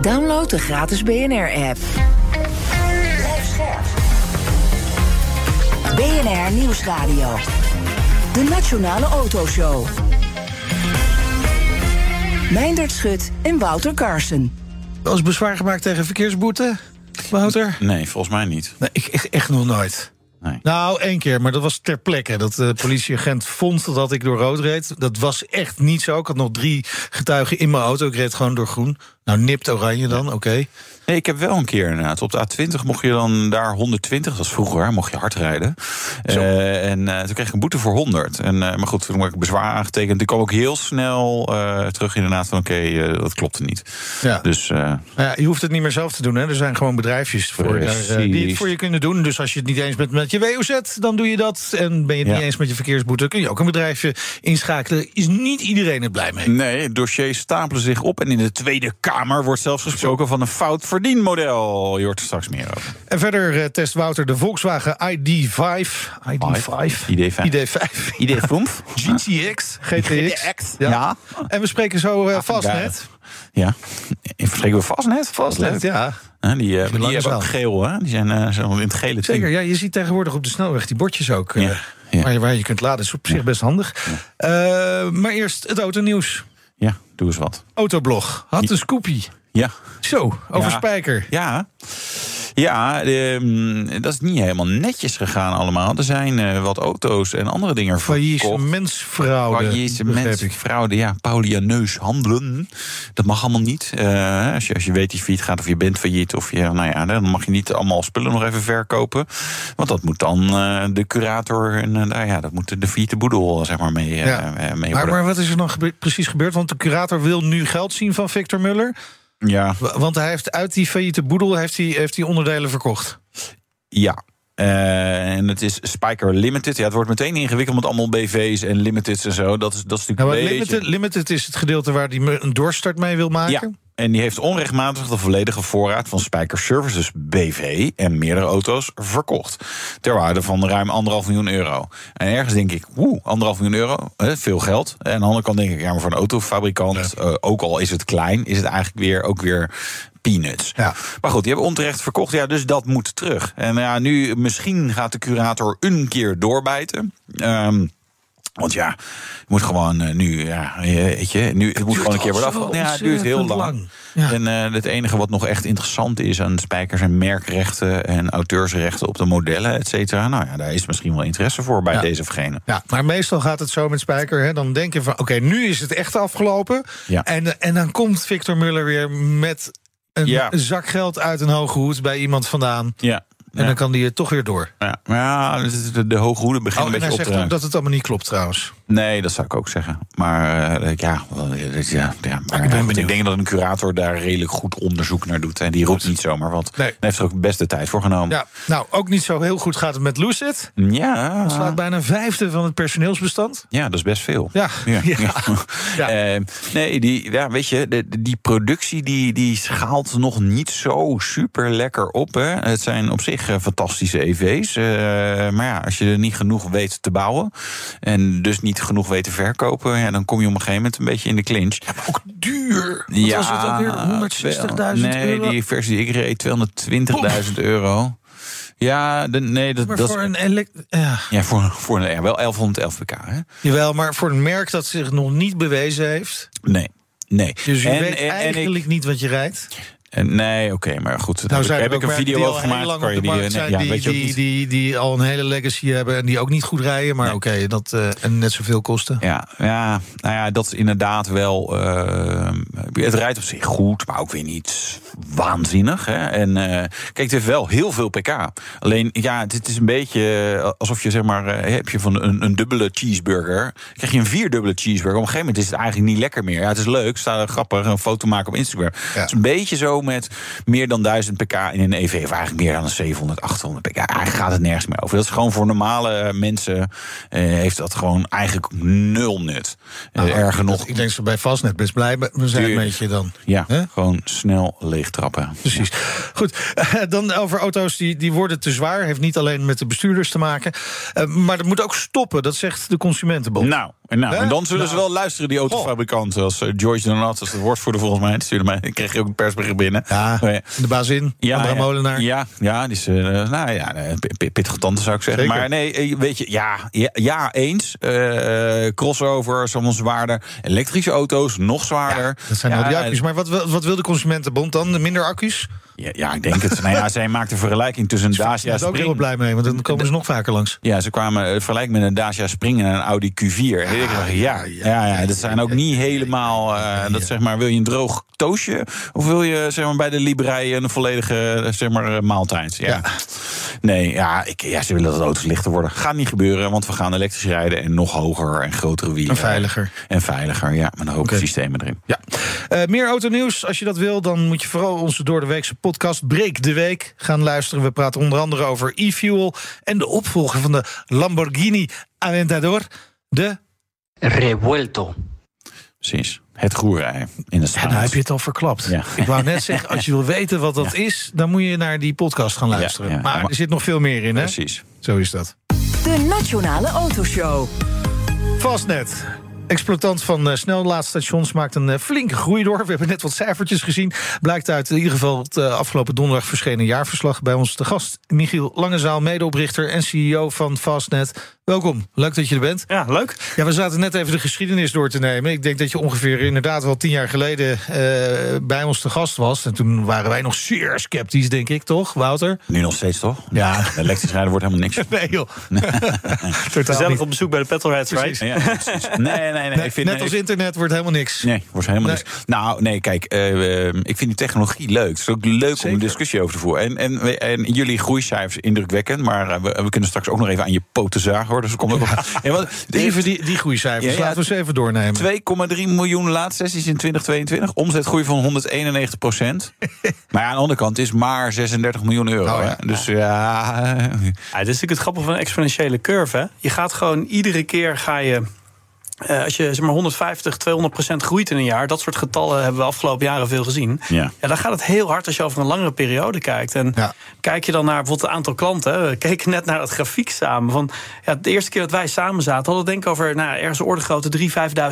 Download de gratis BNR-app. BNR Nieuwsradio. De Nationale Autoshow. Meindert Schut en Wouter Carson. Eens bezwaar gemaakt tegen verkeersboete, Wouter? Nee, volgens mij niet. Nee, ik echt, echt nog nooit. Nee. Nou, één keer, maar dat was ter plekke. Dat de politieagent vond dat ik door rood reed. Dat was echt niet zo. Ik had nog drie getuigen in mijn auto. Ik reed gewoon door groen. Nou, nipt oranje dan, oké. Nee, ik heb wel een keer inderdaad. Op de A20 mocht je dan daar 120, dat was vroeger, mocht je hard rijden. Uh, en uh, toen kreeg ik een boete voor 100. En, uh, maar goed, toen werd ik bezwaar aangetekend. Toen kwam ik heel snel terug inderdaad van oké, dat klopte niet. Ja. Dus, ja, je hoeft het niet meer zelf te doen. Hè. Er zijn gewoon bedrijfjes voor, daar, die het voor je kunnen doen. Dus als je het niet eens bent met je WOZ, dan doe je dat. En ben je het Ja. niet eens met je verkeersboete, kun je ook een bedrijfje inschakelen. Is niet iedereen er blij mee. Nee, dossiers stapelen zich op. En in de Tweede Kamer wordt zelfs gesproken van een fout verdienmodel. Je hoort er straks meer over. En verder eh, test Wouter de Volkswagen ID5. ID5. ID5. ID5. ID5. GTX. GTX. Ja. Ja. En we spreken zo eh, vastnet. Ja. Verspreken we vastnet? Vastnet, Leuk. ja. Hè, die, Lang die hebben ook geel, hè? Die zijn zo in het gele team. Zeker, ja, je ziet tegenwoordig op de snelweg die bordjes ook. eh, Ja. Waar, je, waar je kunt laden. is op zich best handig. Maar eerst het autonieuws. Ja, doe eens wat. Autoblog had een scoopie. Ja. Zo, over Ja. Spijker. Ja. Ja, ehm, dat is niet helemaal netjes gegaan allemaal. Er zijn eh, wat auto's en andere dingen Failliet verkocht. mensfraude. Failliete begreep mensen, ik. fraude, ja, paulianeus handelen. Dat mag allemaal niet. Eh, als, je, als je weet dat je failliet gaat of je bent failliet... of je, nou ja, dan mag je niet allemaal spullen nog even verkopen. Want dat moet dan eh, de curator... en nou ja, dat moet de failliete boedel zeg maar mee, Ja. mee Maar, maar wat is er dan gebe- precies gebeurd? Want de curator wil nu geld zien van Victor Muller. Ja, Want hij heeft uit die failliete boedel heeft hij, heeft hij onderdelen verkocht. Ja. Eh, en het is Spiker Limited. Ja, het wordt meteen ingewikkeld met allemaal BV's en limiteds en zo. Dat is, dat is Nou, natuurlijk maar een beetje... limited, limited is het gedeelte waar hij een doorstart mee wil maken. Ja, en die heeft onrechtmatig de volledige voorraad van Spijker Services BV en meerdere auto's verkocht. Ter waarde van ruim anderhalf miljoen euro. En ergens denk ik, woe, anderhalf miljoen euro, veel geld. En aan de andere kant denk ik, ja, maar voor een autofabrikant, eh, ook al is het klein, is het eigenlijk weer ook weer peanuts. Ja. Maar goed, die hebben onterecht verkocht, ja, dus dat moet terug. En ja, nu misschien gaat de curator een keer doorbijten. Ehm, want ja, je moet gewoon eh, nu, ja, eh, weet je, nu het moet gewoon een keer worden afgerond. Ja, het duurt heel lang. ontzettend lang. Ja. En eh, het enige wat nog echt interessant is aan spijkers en merkrechten en auteursrechten op de modellen, et cetera. Nou ja, daar is misschien wel interesse voor bij Ja. deze of gene. Ja, maar meestal gaat het zo met Spijker. Hè, dan denk je van, oké, nu is het echt afgelopen. Ja. En, en dan komt Victor Muller weer met een Ja. zak geld uit een hoge hoed bij iemand vandaan. Ja. En dan kan die er toch weer door. Ja, maar ja, de, de, de hoge hoeden Oh, beginnen en een hij beetje op zegt ook dat het allemaal niet klopt trouwens. Nee, dat zou ik ook zeggen. Maar eh, ja, ja, ja maar, ik ben ik, benieuwd. denk dat een curator daar redelijk goed onderzoek naar doet. En die roept niet zomaar wat. Nee. Hij heeft er ook best de tijd voor genomen. Ja, nou, ook niet zo heel goed gaat het met Lucid. Ja, slaat bijna een vijfde van het personeelsbestand. ja, dat is best veel. Ja, Ja. Eh, nee, die, ja, weet je, de, die productie die, die schaalt nog niet zo super lekker op. Hè. Het zijn op zich eh, fantastische EV's. maar ja, als je er niet genoeg weet te bouwen... en dus niet genoeg weet te verkopen... Ja, dan kom je op een gegeven moment een beetje in de clinch. Ook duur. Wat was het alweer? 160.000 nee, euro? die versie die ik reed 220.000 euro. Ja, de, nee, dat, Maar dat voor is- een. Ja. ja, voor, voor een, ja, wel 1111 pk. Hè? Jawel, maar voor een merk dat zich nog niet bewezen heeft. Nee, nee. Dus je En- weet en- en ik- eigenlijk niet wat je rijdt. En nee, oké, maar goed. Nou heb, ik- heb ik ook een video over gemaakt. kan je die, nee, zijn, ja, die, weet je ook die, die, die al een hele legacy hebben en die ook niet goed rijden, maar Nee. oké, dat eh, en net zoveel kosten. Ja, ja, nou ja, dat is inderdaad wel. eh, het rijdt op zich goed, maar ook weer niet waanzinnig. Hè? En eh, kijk, het heeft wel heel veel pk. Alleen, ja, het, het is een beetje eh, alsof je zeg maar, eh, heb je van een, een dubbele cheeseburger, krijg je een vierdubbele cheeseburger. Op een gegeven moment is het eigenlijk niet lekker meer. Ja, het is leuk, staat er grappig een foto maken op Instagram. Het is een beetje zo zo met meer dan 1000 pk in een EV, of eigenlijk meer dan een 700, 800 pk. Eigenlijk gaat het nergens meer over. Dat is gewoon voor normale mensen eh, heeft dat gewoon eigenlijk nul nut. Eh, Nou, erger nog, Ik denk ze bij Fastnet best blij be- zijn een beetje dan. ja, gewoon snel leegtrappen. Precies. Goed, dan over auto's die, die worden te zwaar. Heeft niet alleen met de bestuurders te maken. Eh, maar dat moet ook stoppen, dat zegt de Consumentenbond. Nou, en, nou, en dan zullen ze Nou. wel luisteren, die autofabrikanten. Als eh, George Donat, als de woordvoerder volgens mij. Stuurde mij, ik kreeg ook een persbericht binnen. Ja, Oh, ja. de baas in, Andra Molenaar. Ja, ja, die is, eh, nou ja, eh, pittige tante zou ik zeggen. Zeker. Maar nee, weet je, ja, ja, ja eens. Crossovers, allemaal zwaarder. Elektrische auto's, nog zwaarder. Dat zijn ja, al die accu's. Maar wat, wil- wat wil de Consumentenbond dan? Minder accu's? Ja, ja, ik denk het. nou ja, zij maakt een vergelijking tussen een Daar Dacia is ook heel Spring... blij mee, want dan komen ze nog vaker langs. Ja, ze kwamen eh, vergelijken met een Dacia Spring en een Audi Q4. En ik dacht, ja, ja, ja, dat zijn ook niet helemaal. eh, dat zeg maar, wil je een droog toastje? Of wil je zeg maar, bij de Liberij een volledige eh, zeg maar, maaltijd? Ja. Nee, ja, ik, ja, ze willen dat auto's lichter worden. Gaat niet gebeuren, want we gaan elektrisch rijden en nog hoger en grotere wielen. En veiliger. En veiliger, ja, met een hoop systemen erin. Ja. Eh, meer autonieuws, als je dat wil, dan moet je vooral onze door de weekse podcast Breek de Week gaan luisteren. We praten onder andere over e-fuel en de opvolger van de Lamborghini Aventador, de... revuelto. Precies. Het groerij in de straat. Ja, nou heb je het al verklapt. Ja. Ik wou net zeggen, als je wil weten wat dat is, dan moet je naar die podcast gaan luisteren. Ja, ja. maar er zit nog veel meer in, hè? Precies. Zo is dat. De Nationale Autoshow. Fastnet. Exploitant van eh, snellaadstations maakt een eh, flinke groei door. We hebben net wat cijfertjes gezien. Blijkt uit in ieder geval het eh, afgelopen donderdag verschenen jaarverslag. Bij ons te gast Michiel Langezaal, medeoprichter en CEO van Fastnet. Welkom, leuk dat je er bent. Ja, leuk. Ja, we zaten net even de geschiedenis door te nemen. Ik denk dat je ongeveer inderdaad wel tien jaar geleden eh, bij ons te gast was. En toen waren wij nog zeer sceptisch, denk ik, toch, Wouter? Nu nog steeds toch? Ja. Elektrisch rijden wordt helemaal niks. Nee, joh. Totaal niet. op bezoek bij de Petrolheads, right? Ja. Nee, nee, nee. Nee, ik vind, net nee, als internet wordt helemaal niks. Nee, wordt helemaal Nee. niks. Nou, nee, kijk, eh, ik vind die technologie leuk. Het is ook leuk om een discussie over te voeren. En, en, en jullie groeicijfers indrukwekkend, maar eh, we, we kunnen straks ook nog even aan je poten zagen hoor. Dus komt ook nog. Ja, wat- Even die, die groeicijfers, Ja, ja. laten we ze even doornemen. 2,3 miljoen laadsessies in 2022. Omzetgroei van 191 procent. maar ja, aan de andere kant is maar 36 miljoen euro. Oh, ja. hè. Dus ja, Ja, is natuurlijk het grappige van een exponentiële curve. Hè? Je gaat gewoon iedere keer ga je. Eh, als je zeg maar 150, 200 procent groeit in een jaar, dat soort getallen hebben we afgelopen jaren veel gezien. Ja. dan gaat het heel hard als je over een langere periode kijkt. En Ja. kijk je dan naar bijvoorbeeld het aantal klanten. hè. We keken net naar dat grafiek samen. Van, ja, de eerste keer dat wij samen zaten, hadden we denk ik over nou, ergens een orde grootte 3.000,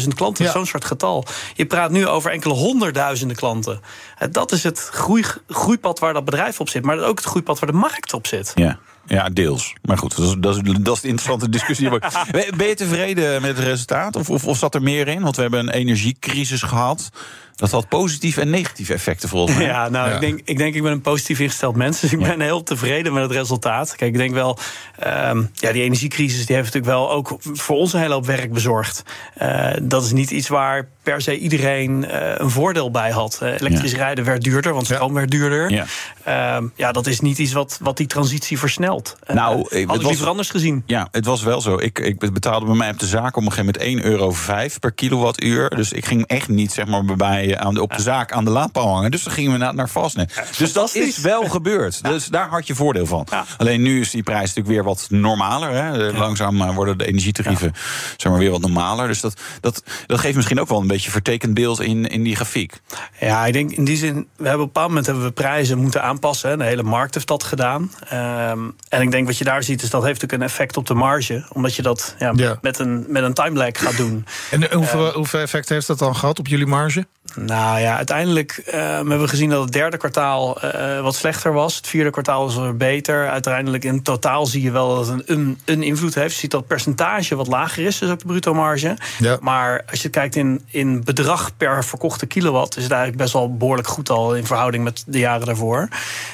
5.000 klanten. Ja. Zo'n soort getal. Je praat nu over enkele honderdduizenden klanten. Eh, Dat is het groei, groeipad waar dat bedrijf op zit, maar ook het groeipad waar de markt op zit. Ja. Ja, deels. Maar goed, dat is, dat is, dat is de interessante discussie. Ben ben je tevreden met het resultaat? Of, of, of zat er meer in? Want we hebben een energiecrisis gehad. Dat had positieve en negatieve effecten volgens mij. Ja, nou, Ja. Ik, denk, ik denk, ik ben een positief ingesteld mens. Dus ik ben heel tevreden met het resultaat. Kijk, ik denk wel, ehm, ja, die energiecrisis die heeft natuurlijk wel ook voor ons een hele hoop werk bezorgd. Eh, dat is niet iets waar per se iedereen eh, een voordeel bij had. Eh, elektrisch rijden werd duurder, want stroom werd duurder. Ja. Ehm, ja, dat is niet iets wat, wat die transitie versnelt. Nou, het was- liever anders gezien. Ja, het was wel zo. Ik, ik betaalde bij mij op de zaak op een gegeven moment 1,05 euro per kilowattuur. Dus ik ging echt niet zeg maar, bij, aan de, op de zaak aan de laadpaal hangen. Dus dan gingen we naar, naar Fastnet. dus dat is wel gebeurd. Dus daar had je voordeel van. Ja. Alleen nu is die prijs natuurlijk weer wat normaler. Hè. Eh, Langzaam eh, worden de energietarieven zeg maar, weer wat normaler. Dus dat, dat, dat geeft misschien ook wel een beetje vertekend beeld in, in die grafiek. Ja, ik denk in die zin, we hebben op een bepaald moment hebben we prijzen moeten aanpassen. hè. De hele markt heeft dat gedaan. Ehm, en ik denk wat je daar ziet, is dat heeft natuurlijk een effect op de marge. Omdat je dat ja, Ja. met een, met een time lag gaat doen. En hoeveel, hoeveel effect heeft dat dan gehad op jullie marge? Nou ja, uiteindelijk ehm, hebben we gezien dat het derde kwartaal eh, wat slechter was. Het vierde kwartaal was weer beter. Uiteindelijk in totaal zie je wel dat het een, een, een invloed heeft. Je ziet dat het percentage wat lager is, dus ook de bruto marge. Ja. Maar als je kijkt in, in bedrag per verkochte kilowatt... is het eigenlijk best wel behoorlijk goed al in verhouding met de jaren daarvoor.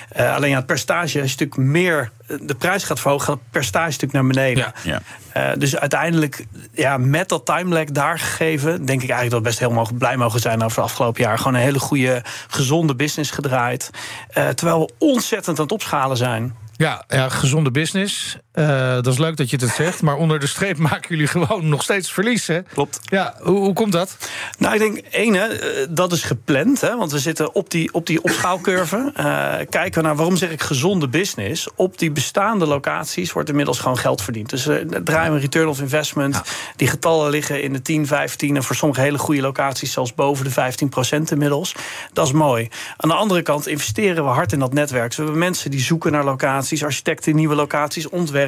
Eh, alleen ja, het percentage, als je natuurlijk meer de prijs gaat verhogen... gaat het percentage natuurlijk naar beneden. Ja. Eh, dus uiteindelijk, ja, met dat timelag daar gegeven, denk ik eigenlijk dat we best heel blij mogen zijn over het afgelopen jaar. Gewoon een hele goede, gezonde business gedraaid. Eh, terwijl we ontzettend aan het opschalen zijn. Ja, ja, gezonde business. Uh, dat is leuk dat je het zegt, maar onder de streep maken jullie gewoon nog steeds verlies. Hè? Klopt. Ja, hoe, hoe komt dat? Nou, ik denk één, hè, dat is gepland. Hè, want we zitten op die, op die opschaalcurve. Uh, kijken we naar, waarom zeg ik gezonde business? Op die bestaande locaties wordt inmiddels gewoon geld verdiend. Dus uh, draaien we return of investment. Ja. Die getallen liggen in de 10, 15 en voor sommige hele goede locaties zelfs boven de 15 procent inmiddels. Dat is mooi. Aan de andere kant investeren we hard in dat netwerk. Dus we hebben mensen die zoeken naar locaties, architecten nieuwe locaties ontwerpen,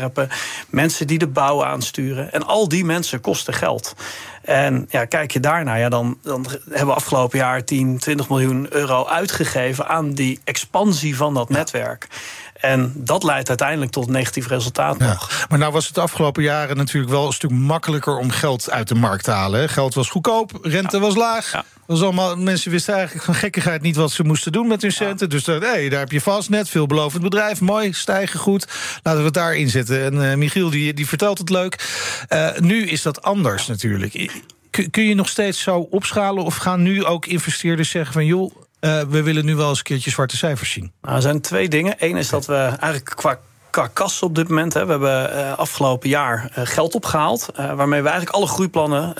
mensen die de bouw aansturen. En al die mensen kosten geld. En ja, kijk je daarnaar, ja, dan, dan hebben we afgelopen jaar 10, 20 miljoen euro uitgegeven aan die expansie van dat netwerk. En dat leidt uiteindelijk tot een negatief resultaat ja. nog. Maar nou was het de afgelopen jaren natuurlijk wel een stuk makkelijker om geld uit de markt te halen. Hè? Geld was goedkoop, rente Ja. was laag. Ja. Was allemaal, mensen wisten eigenlijk van gekkigheid niet wat ze moesten doen met hun centen. Dus daar, hey, daar heb je vast net, veelbelovend bedrijf, mooi, stijgen goed. Laten we het daarin zetten. En eh, Michiel die, die vertelt het leuk. Eh, nu is dat anders natuurlijk. Kun je nog steeds zo opschalen of gaan nu ook investeerders zeggen van joh, uh, we willen nu wel eens een keertje zwarte cijfers zien? Nou, er zijn twee dingen. Eén is dat we eigenlijk qua qua kas op dit moment. Hè. We hebben uh, afgelopen jaar uh, geld opgehaald. Uh, waarmee we eigenlijk alle groeiplannen,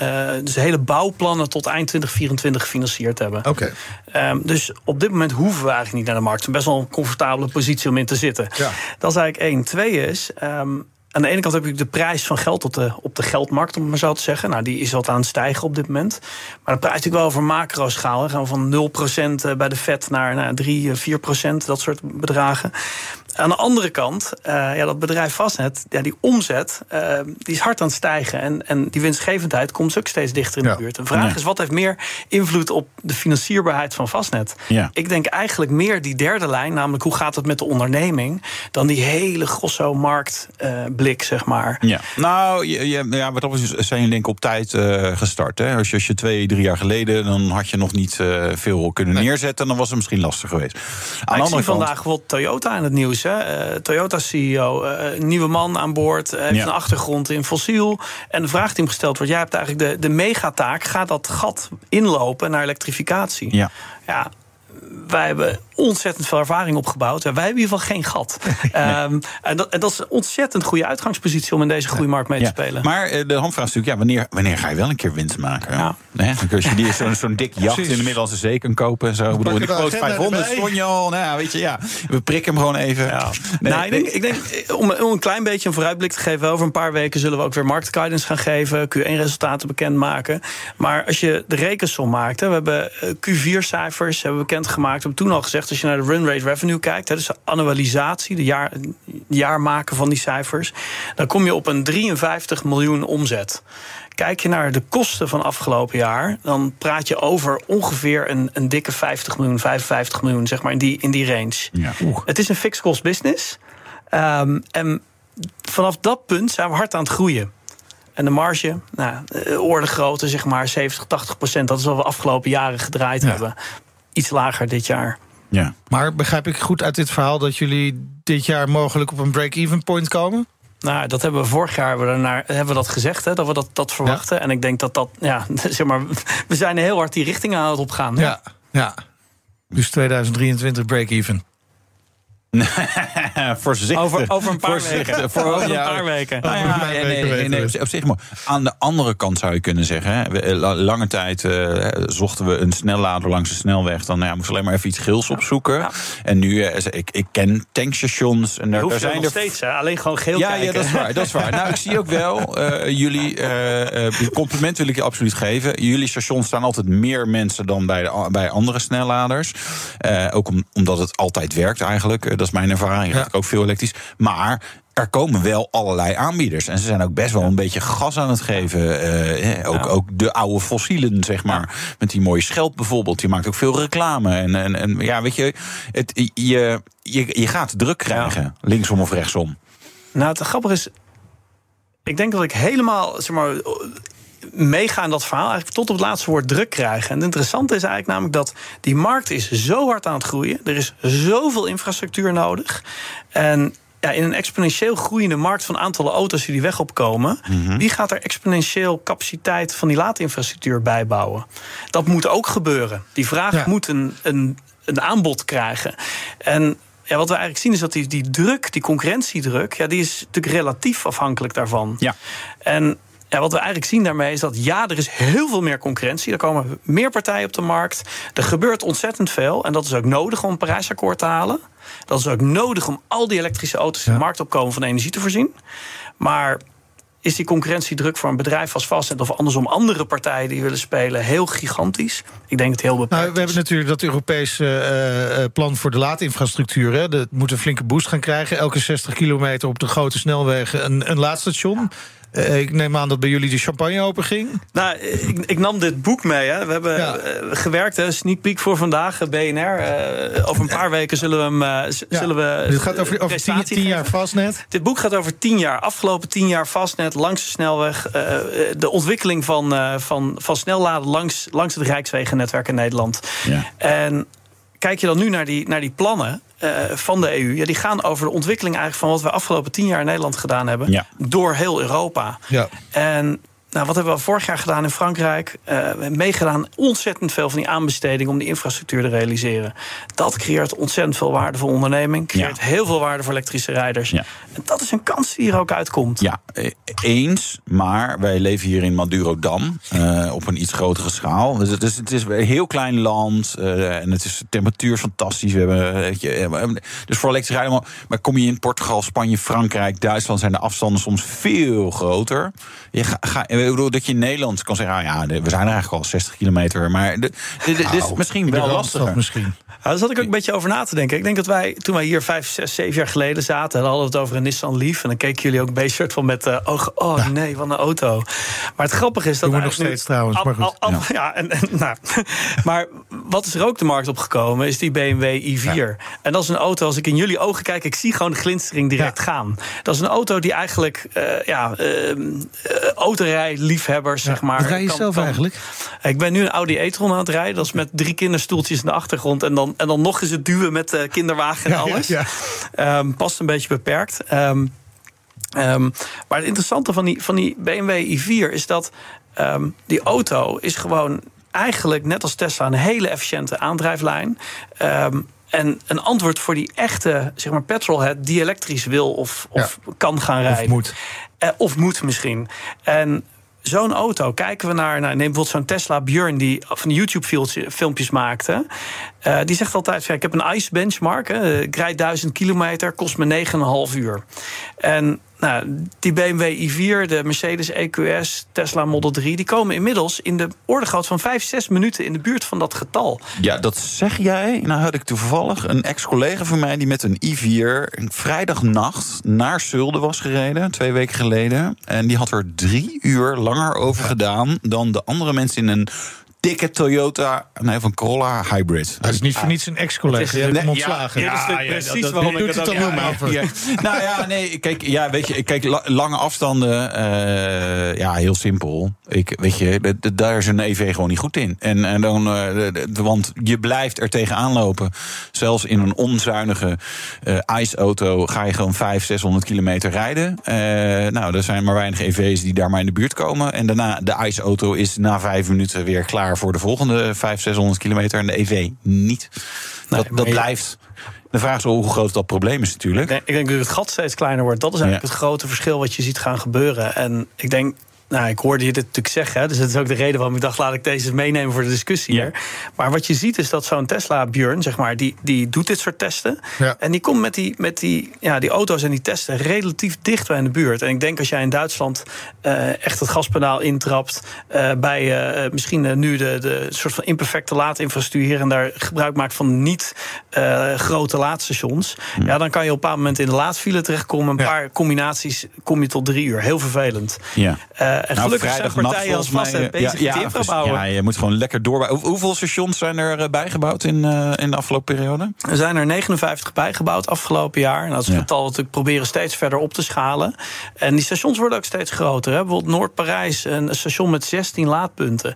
dus de hele bouwplannen tot eind 2024 gefinancierd hebben. Oké. Okay. Um, dus op dit moment hoeven we eigenlijk niet naar de markt. Het is best wel een comfortabele positie om in te zitten. Ja. Dat is eigenlijk één. Twee is. Um, aan de ene kant heb je de prijs van geld op de, op de geldmarkt, om het maar zo te zeggen. Nou, die is wat aan het stijgen op dit moment. Maar de prijs natuurlijk wel over macro-schaal. We gaan van 0% bij de Fed naar nou, 3, 4%, dat soort bedragen. Aan de andere kant, uh, ja, dat bedrijf Vastnet, ja, die omzet, uh, die is hard aan het stijgen. En, en die winstgevendheid komt ook steeds dichter in Ja. de buurt. De vraag Ja. is, wat heeft meer invloed op de financierbaarheid van Vastnet? Ja. Ik denk eigenlijk meer die derde lijn, namelijk hoe gaat het met de onderneming, dan die hele grosso marktblik, zeg maar. Ja, nou, je, je, ja, wat dat betreft zijn jullie denk ik op tijd eh, gestart. Hè? Als, je, als je twee, drie jaar geleden, dan had je nog niet eh, veel kunnen neerzetten. Dan was het misschien lastig geweest. Aan de ik andere zie kant, vandaag bijvoorbeeld Toyota in het nieuws. Hè. Eh, Toyota CEO, eh, een nieuwe man aan boord, eh, heeft Ja. een achtergrond in fossiel. En de vraag die hem gesteld wordt: jij hebt eigenlijk de, de megataak, gaat dat gat inlopen naar elektrificatie? Ja. ja wij hebben ontzettend veel ervaring opgebouwd. Ja, wij hebben in ieder geval geen gat. Ehm, en, dat, en dat is een ontzettend goede uitgangspositie om in deze groeimarkt mee te ja. spelen. Maar eh, de handvraag is natuurlijk, ja, wanneer, wanneer ga je wel een keer winst maken? Ja. Hè? Als je die zo'n zo'n dik jacht Precies. in de Middellandse Zee kan kopen en zo. Ik bedoel, de grote agenda 500 erbij. stond je al. Nou, ja, weet je, ja, we prikken hem gewoon even. Ja. Nee, nou, ik denk, ik denk om, om een klein beetje een vooruitblik te geven, over een paar weken zullen we ook weer marktguidance gaan geven, Q1-resultaten bekendmaken. Maar als je de rekensom maakt, hè, we hebben eh, Q4-cijfers hebben we bekendgemaakt. We hebben toen al gezegd, als je naar de run rate revenue kijkt, hè, dus de annualisatie, de jaar, maken van die cijfers, dan kom je op een 53 miljoen omzet. Kijk je naar de kosten van afgelopen jaar, dan praat je over ongeveer een, een dikke 50 miljoen, 55 miljoen, zeg maar in die, in die range. Ja. Het is een fixed cost business. Um, en vanaf dat punt zijn we hard aan het groeien. En de marge, nou, eh, orde grootte, zeg maar 70, 80 procent. Dat is wat we afgelopen jaren gedraaid Ja. hebben. Iets lager dit jaar. Ja. Maar begrijp ik goed uit dit verhaal dat jullie dit jaar mogelijk op een break-even point komen? Nou, dat hebben we vorig jaar hebben we, daarnaar, hebben we dat gezegd, hè, dat we dat, dat verwachten. En ik denk dat dat, ja, zeg maar, we zijn heel hard die richting aan het opgaan. Ja, ja. Dus 2023 break-even. Voorzichtig. Over, over een paar Voorzichtig. weken. Voor- over ja. een paar weken. Nou Over ja, een paar nee, weken nee, nee, op, zich maar. Aan de andere kant zou je kunnen zeggen... Hè, we, eh, la- lange tijd eh, zochten we een snellader langs de snelweg. Dan nou ja, moesten we alleen maar even iets gils opzoeken. Ja. En nu, eh, ik, ik ken tankstations... En daar, zijn nog er steeds, hè? alleen gewoon geel ja, kijken. ja, dat is waar. Dat is waar. Nou, ik zie ook wel, eh, jullie, compliment wil ik je absoluut geven. Jullie stations staan altijd meer mensen dan bij, de, bij andere snelladers. Eh, ook om, omdat het altijd werkt eigenlijk. Dat is mijn ervaring. Ja. Ja. ook veel elektrisch. Maar er komen wel allerlei aanbieders. En ze zijn ook best wel een beetje gas aan het geven. Eh, ook, Ja. ook de oude fossielen, zeg maar. Met die mooie schelp bijvoorbeeld. Die maakt ook veel reclame. En, en, en ja, weet je, het, je, je, je gaat druk krijgen. Linksom of rechtsom. Nou, het grappige is, ik denk dat ik helemaal, zeg maar, meega in dat verhaal, eigenlijk tot op het laatste woord druk krijgen. En het interessante is eigenlijk namelijk dat die markt is zo hard aan het groeien. Er is zoveel infrastructuur nodig. En ja, in een exponentieel groeiende markt van aantallen auto's die die weg opkomen, wie gaat er exponentieel capaciteit van die laadinfrastructuur bijbouwen? Dat moet ook gebeuren. Die vraag Ja. moet een, een, een aanbod krijgen. En ja, wat we eigenlijk zien is dat die, die druk, die concurrentiedruk, ja, die is natuurlijk relatief afhankelijk daarvan. Ja. En ja, wat we eigenlijk zien daarmee is dat ja, er is heel veel meer concurrentie. Er komen meer partijen op de markt. Er gebeurt ontzettend veel. En dat is ook nodig om een Parijsakkoord te halen. Dat is ook nodig om al die elektrische auto's die de markt opkomen van energie te voorzien. Maar is die concurrentiedruk voor een bedrijf als Fastnet of andersom andere partijen die willen spelen heel gigantisch? Ik denk het heel beperkt. Nou, we hebben natuurlijk dat Europese uh, plan voor de laadinfrastructuur. Hè. Dat moet een flinke boost gaan krijgen. Elke 60 kilometer op de grote snelwegen een, een laadstation. Ik neem aan dat bij jullie de champagne open ging. Nou, ik, ik nam dit boek mee. Hè. We hebben ja. uh, gewerkt, hè. sneak peek voor vandaag, BNR. Uh, over een paar weken zullen we hem. Ja. zullen we Dit gaat over, over tien, tien, jaar vastnet. Dit boek gaat over tien jaar. Afgelopen tien jaar vastnet, langs de snelweg. de ontwikkeling van, van, van snelladen langs, langs het Rijkswegennetwerk in Nederland. Ja. En kijk je dan nu naar die, naar die plannen uh, van de EU, ja, die gaan over de ontwikkeling eigenlijk van wat we afgelopen tien jaar in Nederland gedaan hebben, ja. door heel Europa. Ja. En nou, wat hebben we vorig jaar gedaan in Frankrijk? Uh, we hebben meegedaan ontzettend veel van die aanbesteding om die infrastructuur te realiseren. Dat creëert ontzettend veel waarde voor onderneming. Creëert Ja. heel veel waarde voor elektrische rijders. Ja. En dat is een kans die er ook uitkomt. Ja, eh, eens. Maar wij leven hier in Madurodam. eh op een iets grotere schaal. Dus het is, het is een heel klein land. eh, en het is de temperatuur fantastisch. We hebben, weet je, eh, dus voor elektrisch rijden. maar- kom je in Portugal, Spanje, Frankrijk, Duitsland... zijn de afstanden soms veel groter. Je ga, ga, bedoel, dat je in Nederland kan zeggen... ah ja, we zijn er eigenlijk al 60 kilometer. Maar dit is misschien wel lastiger. Misschien. Nou, daar zat ik ook een beetje over na te denken. Ik denk dat wij, toen wij hier vijf, zes, zeven jaar geleden zaten... hadden we het over een Nissan Leaf. En dan keken jullie ook een beetje soort van met eh, ogen... oh nee, wat een auto. Maar het grappige is dat... Doen we nog steeds trouwens, maar goed. al- al- ja, en, en, nou, maar wat is er ook de markt op gekomen... is die BMW i4. En dat is een auto, als ik in jullie ogen kijk... ik zie gewoon de glinstering direct Ja. gaan. Dat is een auto die eigenlijk... eh ja, ehm, eh, autorijliefhebbers, zeg maar... Wat rij je kan- zelf kan- eigenlijk? ik ben nu een Audi e-tron aan het rijden. Dat is met drie kinderstoeltjes in de achtergrond. En dan, en dan nog eens het duwen met de kinderwagen en Ja, alles. Ehm, past een beetje beperkt. Ehm, ehm, maar het interessante van die, van die BMW i4 is dat die auto is gewoon eigenlijk net als Tesla een hele efficiënte aandrijflijn. Ehm, en een antwoord voor die echte zeg maar, petrolhead die elektrisch wil of, of kan gaan rijden. Of moet. Eh, of moet misschien. En zo'n auto, kijken we naar, nou, neem bijvoorbeeld zo'n Tesla Björn die van YouTube-filmpjes maakte. Eh, die zegt altijd: ja, ik heb een ICE benchmark. Hè, ik rijd 1000 kilometer, kost me 9,5 uur. En nou, die BMW i4, de Mercedes EQS, Tesla Model 3, die komen inmiddels in de orde groot van 5, 6 minuten in de buurt van dat getal. Ja, dat zeg jij. Nou had ik toevallig een ex-collega van mij... die met een i4 een vrijdagnacht naar Zulde was gereden. Twee weken geleden. En die had er drie uur langer over gedaan... dan de andere mensen in een dikke Toyota... nee, van Corolla Hybrid. Dat is niet voor niets een ex-collega. Je hebt hem Nee, ontslagen. ja, precies waarom ik het dan ja, heel ja, over. Ja. Nou ja, nee, kijk, ja, weet je, kijk, la- lange afstanden, eh, ja, heel simpel. Ik, weet je, daar is een EV gewoon niet goed in. En, en dan, eh, want je blijft er tegenaan lopen. Zelfs in een onzuinige eh ICE-auto ga je gewoon 500, 600 kilometer rijden. Eh, nou, er zijn maar weinig EV's die daar maar in de buurt komen. En daarna, de ICE-auto is na vijf minuten weer klaar voor de volgende 500, 600 kilometer. En de EV niet. dat maar dat blijft. De vraag is hoe groot dat probleem is natuurlijk. Denk, ik denk dat het gat steeds kleiner wordt. Dat is eigenlijk het grote verschil wat je ziet gaan gebeuren. En ik denk. Nou, ik hoorde je dit natuurlijk zeggen. hè, Dus dat is ook de reden waarom ik dacht, laat ik deze meenemen voor de discussie Ja. hier. Maar wat je ziet is dat zo'n Tesla Björn, zeg maar, die, die doet dit soort testen. Ja. En die komt met, die, met die, ja, die auto's en die testen relatief dicht bij in de buurt. En ik denk als jij in Duitsland eh, echt het gaspedaal intrapt. eh, bij eh, misschien nu de, de soort van imperfecte laadinfrastructuur hier en daar gebruik maakt van niet grote laadstations. Ja, dan kan je op een bepaald moment in de laadfile terechtkomen. Een Ja. paar combinaties kom je tot drie uur. Heel vervelend. Ja. Eh, en Nou, gelukkig zijn partijen als vast mij, bezig ja, met ja, je moet gewoon lekker door. Hoe- Hoeveel stations zijn er eh, bijgebouwd in, eh, in de afgelopen periode? Er zijn er 59 bijgebouwd afgelopen jaar. En dat is een Ja. getal we proberen steeds verder op te schalen. En die stations worden ook steeds groter. Hè. Bijvoorbeeld Noord-Parijs, een station met 16 laadpunten.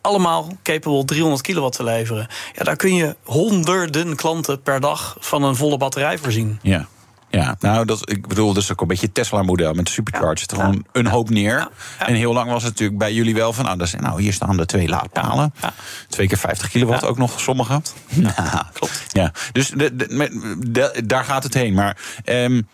Allemaal capable 300 kilowatt te leveren. Ja, daar kun je honderden klanten per dag van een volle batterij voorzien. Ja. Ja, nou, dat, ik bedoel, dat is ook een beetje het Tesla-model met de supercharger. Ja. Gewoon een hoop neer. En heel lang was het natuurlijk bij jullie wel van... nou, dat nou hier staan de twee laadpalen. Twee keer 50 kilowatt ook nog, sommige. Ja, klopt. Ja, dus de, de, daar gaat het heen. Maar... Um,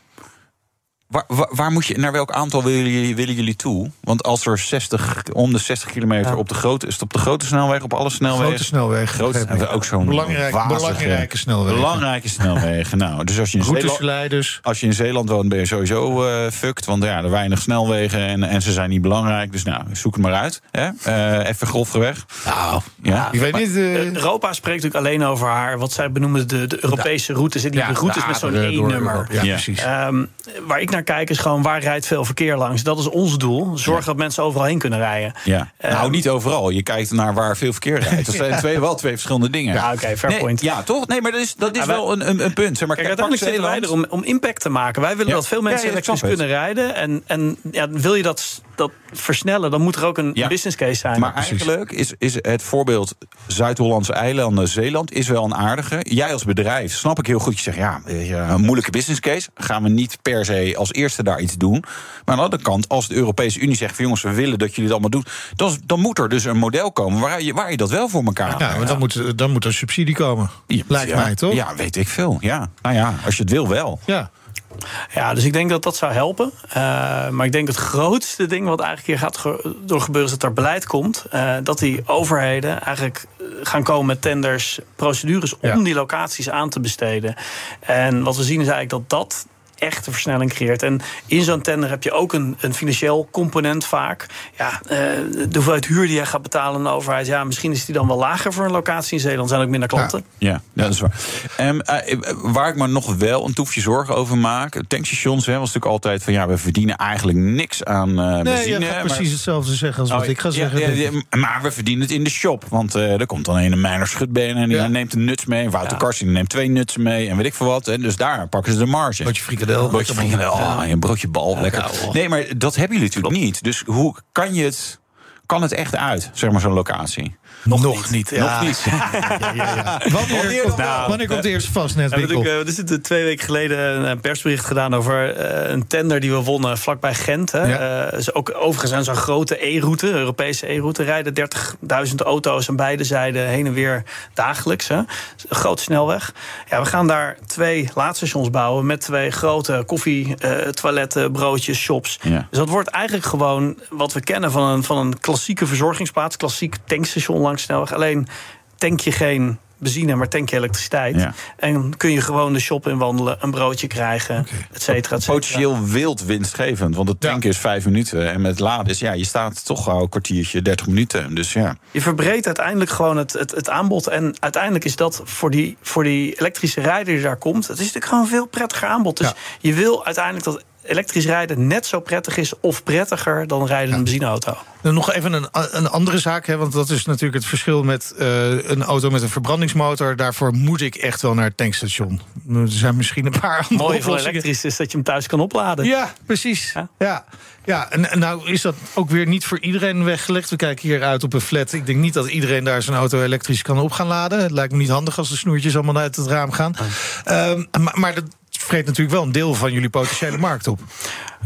Waar, waar, moet je, naar welk aantal willen jullie, willen jullie toe? Want als er 60, om de 60 kilometer op de grote, is het op de grote snelweg, op alle snelwegen? Grote snelwegen. Grote, we ook zo'n belangrijke, belangrijke snelwegen. Belangrijke snelwegen. nou, dus als je in Zeeland, als je in Zeeland woont, ben je sowieso uh, fucked. Want ja, er weinig snelwegen en, en ze zijn niet belangrijk. Dus nou, zoek het maar uit. Hè? Uh, even grofweg. Nou, ja. ik weet niet. Uh... Europa spreekt natuurlijk alleen over haar, wat zij benoemen de, de Europese routes. Die ja, routes met zo'n E-nummer. Ja, precies. Um, waar ik naar kijk is gewoon waar rijdt veel verkeer langs. Dat is ons doel. Zorg dat mensen overal heen kunnen rijden. Ja. Uh, nou, niet overal. Je kijkt naar waar veel verkeer rijdt. Dat zijn twee, wel twee verschillende dingen. Ja, oké, okay, fair nee, point. Ja, toch? Nee, maar dat is, dat is wel een, een, een, punt. Zeg maar, kijk, uiteindelijk zitten wij er om, om impact te maken. Wij willen dat veel mensen elektrisch kunnen rijden. En, en ja, wil je dat, dat versnellen, dan moet er ook een business case zijn. Maar eigenlijk is, is het voorbeeld Zuid-Hollandse eilanden, Zeeland, is wel een aardige. Jij als bedrijf, snap ik heel goed. Je zegt, ja, een moeilijke business case. Gaan we niet per se als eerste daar iets doen. Maar aan de andere kant, als de Europese Unie zegt... van jongens, we willen dat jullie het allemaal doen... dan, dan moet er dus een model komen waar je, waar je dat wel voor elkaar Ja, maar dan moet, dan moet er subsidie komen. Lijkt mij, toch? Ja, weet ik veel. Ja. Nou ja, als je het wil, wel. Ja. Ja, dus ik denk dat dat zou helpen. Uh, maar ik denk het grootste ding wat eigenlijk hier gaat door gebeuren... is dat er beleid komt. Uh, dat die overheden eigenlijk gaan komen met tenders, procedures... om die locaties aan te besteden. En wat we zien is eigenlijk dat dat echte versnelling creëert. En in zo'n tender heb je ook een, een financieel component vaak. Ja, uh, de hoeveelheid huur die je gaat betalen aan de overheid... ja, misschien is die dan wel lager voor een locatie in Zeeland. zijn ook minder klanten. Ja, ja, dat is waar. Um, uh, waar ik me nog wel een toefje zorgen over maak... tankstations hè, was natuurlijk altijd van... ja, we verdienen eigenlijk niks aan uh, benzine. Nee, precies hetzelfde zeggen als wat oh, ik ga zeggen. Ja, maar we verdienen het in de shop. Want er komt dan een mijner schutbeen en die neemt een nuts mee. Wouter Karsten neemt twee nutsen mee en weet ik veel wat. En dus daar pakken ze de marge. Wat je frikadel. Broodje oh, een broodje bal, lekker. Nee, maar dat hebben jullie natuurlijk niet. Dus hoe kan je het... Kan het echt uit, zeg maar, zo'n locatie? Nog, Nog niet. niet. Nog niet. Ja, ja, wanneer, wanneer, komt, nou, wanneer komt de eerste vastnetwinkel? Ja, er zit twee weken geleden een persbericht gedaan over uh, een tender die we wonnen vlakbij Gent. Hè. Ja. Uh, ook overigens aan zo'n grote E-route, Europese E-route, rijden 30.000 auto's aan beide zijden heen en weer dagelijks. Hè. Een grote snelweg. Ja, we gaan daar twee laadstations bouwen met twee grote koffie, uh, toiletten, broodjes, shops. Ja. Dus dat wordt eigenlijk gewoon wat we kennen van een, van een klassieke verzorgingsplaats, klassiek tankstation langs snelweg. Alleen tank je geen benzine, maar tank je elektriciteit. Ja. En kun je gewoon de shop in wandelen, een broodje krijgen, okay. et cetera, et cetera. Potentieel wild winstgevend, want het tanken ja. is vijf minuten. En met laden is, ja, je staat toch al een kwartiertje, 30 minuten. Dus ja. Je verbreedt uiteindelijk gewoon het, het, het aanbod. En uiteindelijk is dat voor die, voor die elektrische rijder die daar komt... het is natuurlijk gewoon een veel prettiger aanbod. Dus ja. je wil uiteindelijk dat elektrisch rijden net zo prettig is of prettiger dan rijden in een benzineauto. Nog even een, een andere zaak, hè, want dat is natuurlijk het verschil met uh, een auto met een verbrandingsmotor. Daarvoor moet ik echt wel naar het tankstation. Er zijn misschien een paar andere Mooi van elektrisch is dat je hem thuis kan opladen. Ja, precies. Ja, ja. ja. En, nou is dat ook weer niet voor iedereen weggelegd. We kijken hier uit op een flat. Ik denk niet dat iedereen daar zijn auto elektrisch kan op gaan laden. Het lijkt me niet handig als de snoertjes allemaal uit het raam gaan. Um, maar, maar dat vreet natuurlijk wel een deel van jullie potentiële markt op.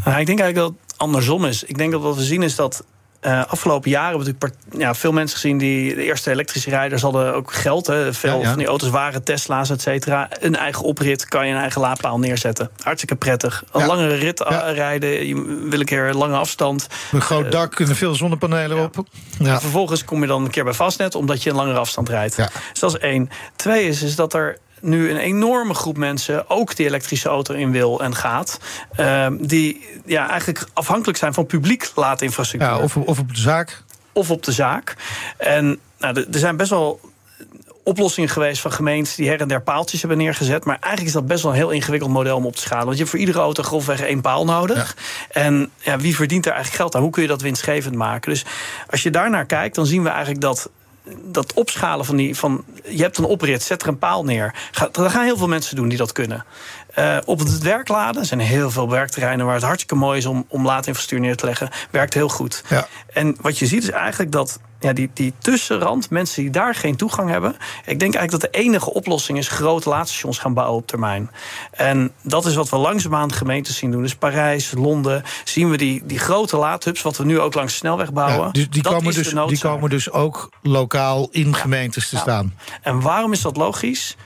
Nou, ik denk eigenlijk dat het andersom is. Ik denk dat wat we zien is dat uh, afgelopen jaren hebben we natuurlijk ja, veel mensen gezien die de eerste elektrische rijders hadden ook geld. Hè. Veel ja, ja. van die auto's waren Tesla's, et cetera. Een eigen oprit kan je een eigen laadpaal neerzetten. Hartstikke prettig. Een langere rit rijden, je wil een keer lange afstand. Een groot dak, kunnen veel zonnepanelen op. Ja. vervolgens kom je dan een keer bij vastnet, omdat je een langere afstand rijdt. Dus dat is één. Twee is, is dat er nu een enorme groep mensen ook die elektrische auto in wil en gaat. Uh, die ja, eigenlijk afhankelijk zijn van publiek laadinfrastructuur. Ja, of, of op de zaak. Of op de zaak. En nou, er zijn best wel oplossingen geweest van gemeentes die her en der paaltjes hebben neergezet. Maar eigenlijk is dat best wel een heel ingewikkeld model om op te schalen. Want je hebt voor iedere auto grofweg één paal nodig. Ja. En ja, wie verdient daar eigenlijk geld aan? Hoe kun je dat winstgevend maken? Dus als je daarnaar kijkt, dan zien we eigenlijk dat dat opschalen van die. Van, je hebt een oprit, zet er een paal neer. Ga, er gaan heel veel mensen doen die dat kunnen. Uh, op het werkladen zijn heel veel werkterreinen waar het hartstikke mooi is om, om laadinfrastructuur neer te leggen. Werkt heel goed. Ja. En wat je ziet is eigenlijk dat ja, die, die tussenrand, mensen die daar geen toegang hebben. Ik denk eigenlijk dat de enige oplossing is grote laadstations gaan bouwen op termijn. En dat is wat we langzaamaan gemeentes zien doen. Dus Parijs, Londen, zien we die, die grote laadhubs, wat we nu ook langs de snelweg bouwen. Ja, dus die, Dat komen dus, die noodzaak. komen dus ook lokaal in gemeentes te Ja. staan. En waarom is dat logisch?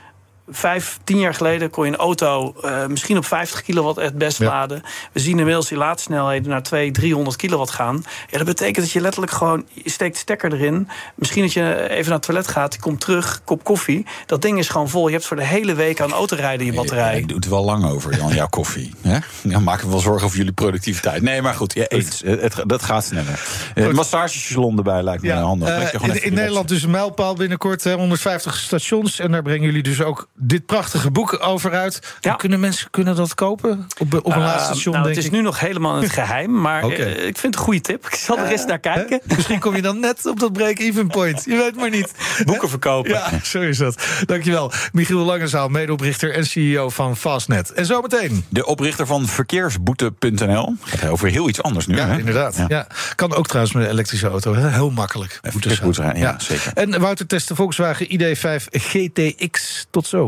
Vijf, tien jaar geleden kon je een auto eh, misschien op 50 kilowatt het best Ja. laden. We zien inmiddels die laadsnelheden naar 200, 300 kilowatt gaan. Ja, dat betekent dat je letterlijk gewoon, je steekt de stekker erin. Misschien dat je even naar het toilet gaat, je komt terug, kop koffie. Dat ding is gewoon vol. Je hebt voor de hele week aan autorijden je batterij. Ik doe het wel lang over, Jan, jouw koffie. Hè? Dan maken we wel zorgen over jullie productiviteit. Nee, maar goed, ja, eens. Het, het- dat gaat sneller. Eh, Een massagesalon erbij lijkt me handig. eh, in in Nederland dus een mijlpaal binnenkort, hè, 150 stations. En daar brengen jullie dus ook dit prachtige boek over uit. Ja. Kunnen mensen kunnen dat kopen op, op een Uh, laatste station, nou, denk het is ik? nu nog helemaal in het geheim. Maar eh, ik vind het een goede tip. Ik zal er eens naar kijken. Hè? Misschien kom je dan net op dat break-even point. Je weet maar niet. Boeken verkopen. Ja, zo is dat. Dankjewel. Michiel Langezaal, medeoprichter en CEO van Fastnet. En zometeen. De oprichter van verkeersboete.nl. Gaat over heel iets anders nu. Ja, hè? inderdaad. Ja. Kan ook trouwens met een elektrische auto. Hè? Heel makkelijk. verkeersboete zijn, ja, zeker. En Wouter test de Volkswagen ID5 GTX. Tot zo.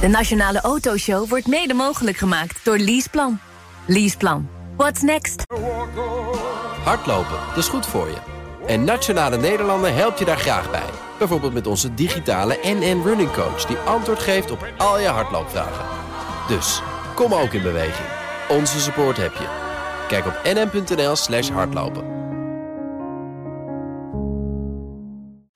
De Nationale Autoshow wordt mede mogelijk gemaakt door Leaseplan. Leaseplan. What's next? Hardlopen, dat is goed voor je. En Nationale Nederlanden helpt je daar graag bij. Bijvoorbeeld met onze digitale NN Running Coach... die antwoord geeft op al je hardloopvragen. Dus, kom ook in beweging. Onze support heb je. Kijk op nn.nl slash hardlopen.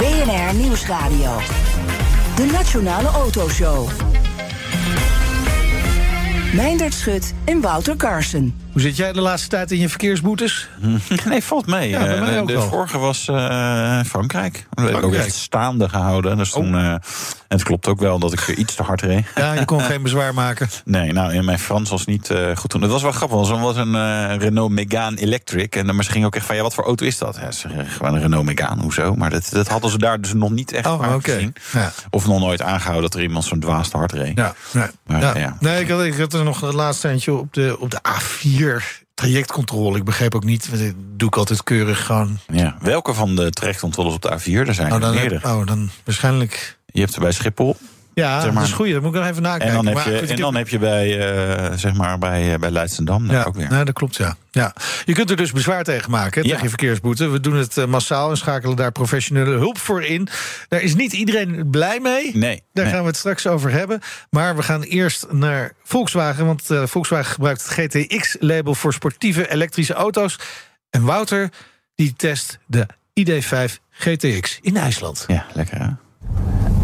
BNR Nieuwsradio. De Nationale Autoshow. Meindert Schut en Wouter Carson. Hoe zit jij de laatste tijd in je verkeersboetes? Nee, valt mee. Ja, bij Eh, mij de ook de wel. vorige was eh, Frankrijk. Dat heb ik ook echt staande gehouden. Dus toen, Oh. eh, en het klopt ook wel dat ik iets te hard reed. Ja, je kon geen bezwaar maken. Nee, nou, in mijn Frans was niet goed toen. Het was wel grappig, want het was een Renault Megane Electric. En dan maar ze gingen ook echt van, ja, wat voor auto is dat? Ja, ze zeggen, gewoon een Renault Megane, hoezo? Maar dat, dat hadden ze daar dus nog niet echt Oh, gezien. Ja. Of nog nooit aangehouden dat er iemand zo'n dwaas te hard reed. Ja, nee. Maar, ja. ja. nee ik, had, ik had er nog het laatste eentje op de, op de A4 trajectcontrole. Ik begreep ook niet, dat doe ik altijd keurig gewoon. Ja. Welke van de trajectcontroles op de A4? Er zijn Oh, er dan, meerdere. oh, dan waarschijnlijk. Je hebt er bij Schiphol. Ja, Zeg maar- dat is goed. Dat moet ik nog even nakijken. En dan heb je, en dan heb je bij, eh, zeg maar bij, eh, bij Leidschendam Ja, ook weer. nou, dat klopt, ja. ja. Je kunt er dus bezwaar tegen maken, hè, Ja. tegen je verkeersboete. We doen het eh, massaal en schakelen daar professionele hulp voor in. Daar is niet iedereen blij mee. Nee, Daar nee. gaan we het straks over hebben. Maar we gaan eerst naar Volkswagen. Want Volkswagen gebruikt het GTX-label voor sportieve elektrische auto's. En Wouter, die test de ID5 GTX in IJsland. Ja, lekker hè?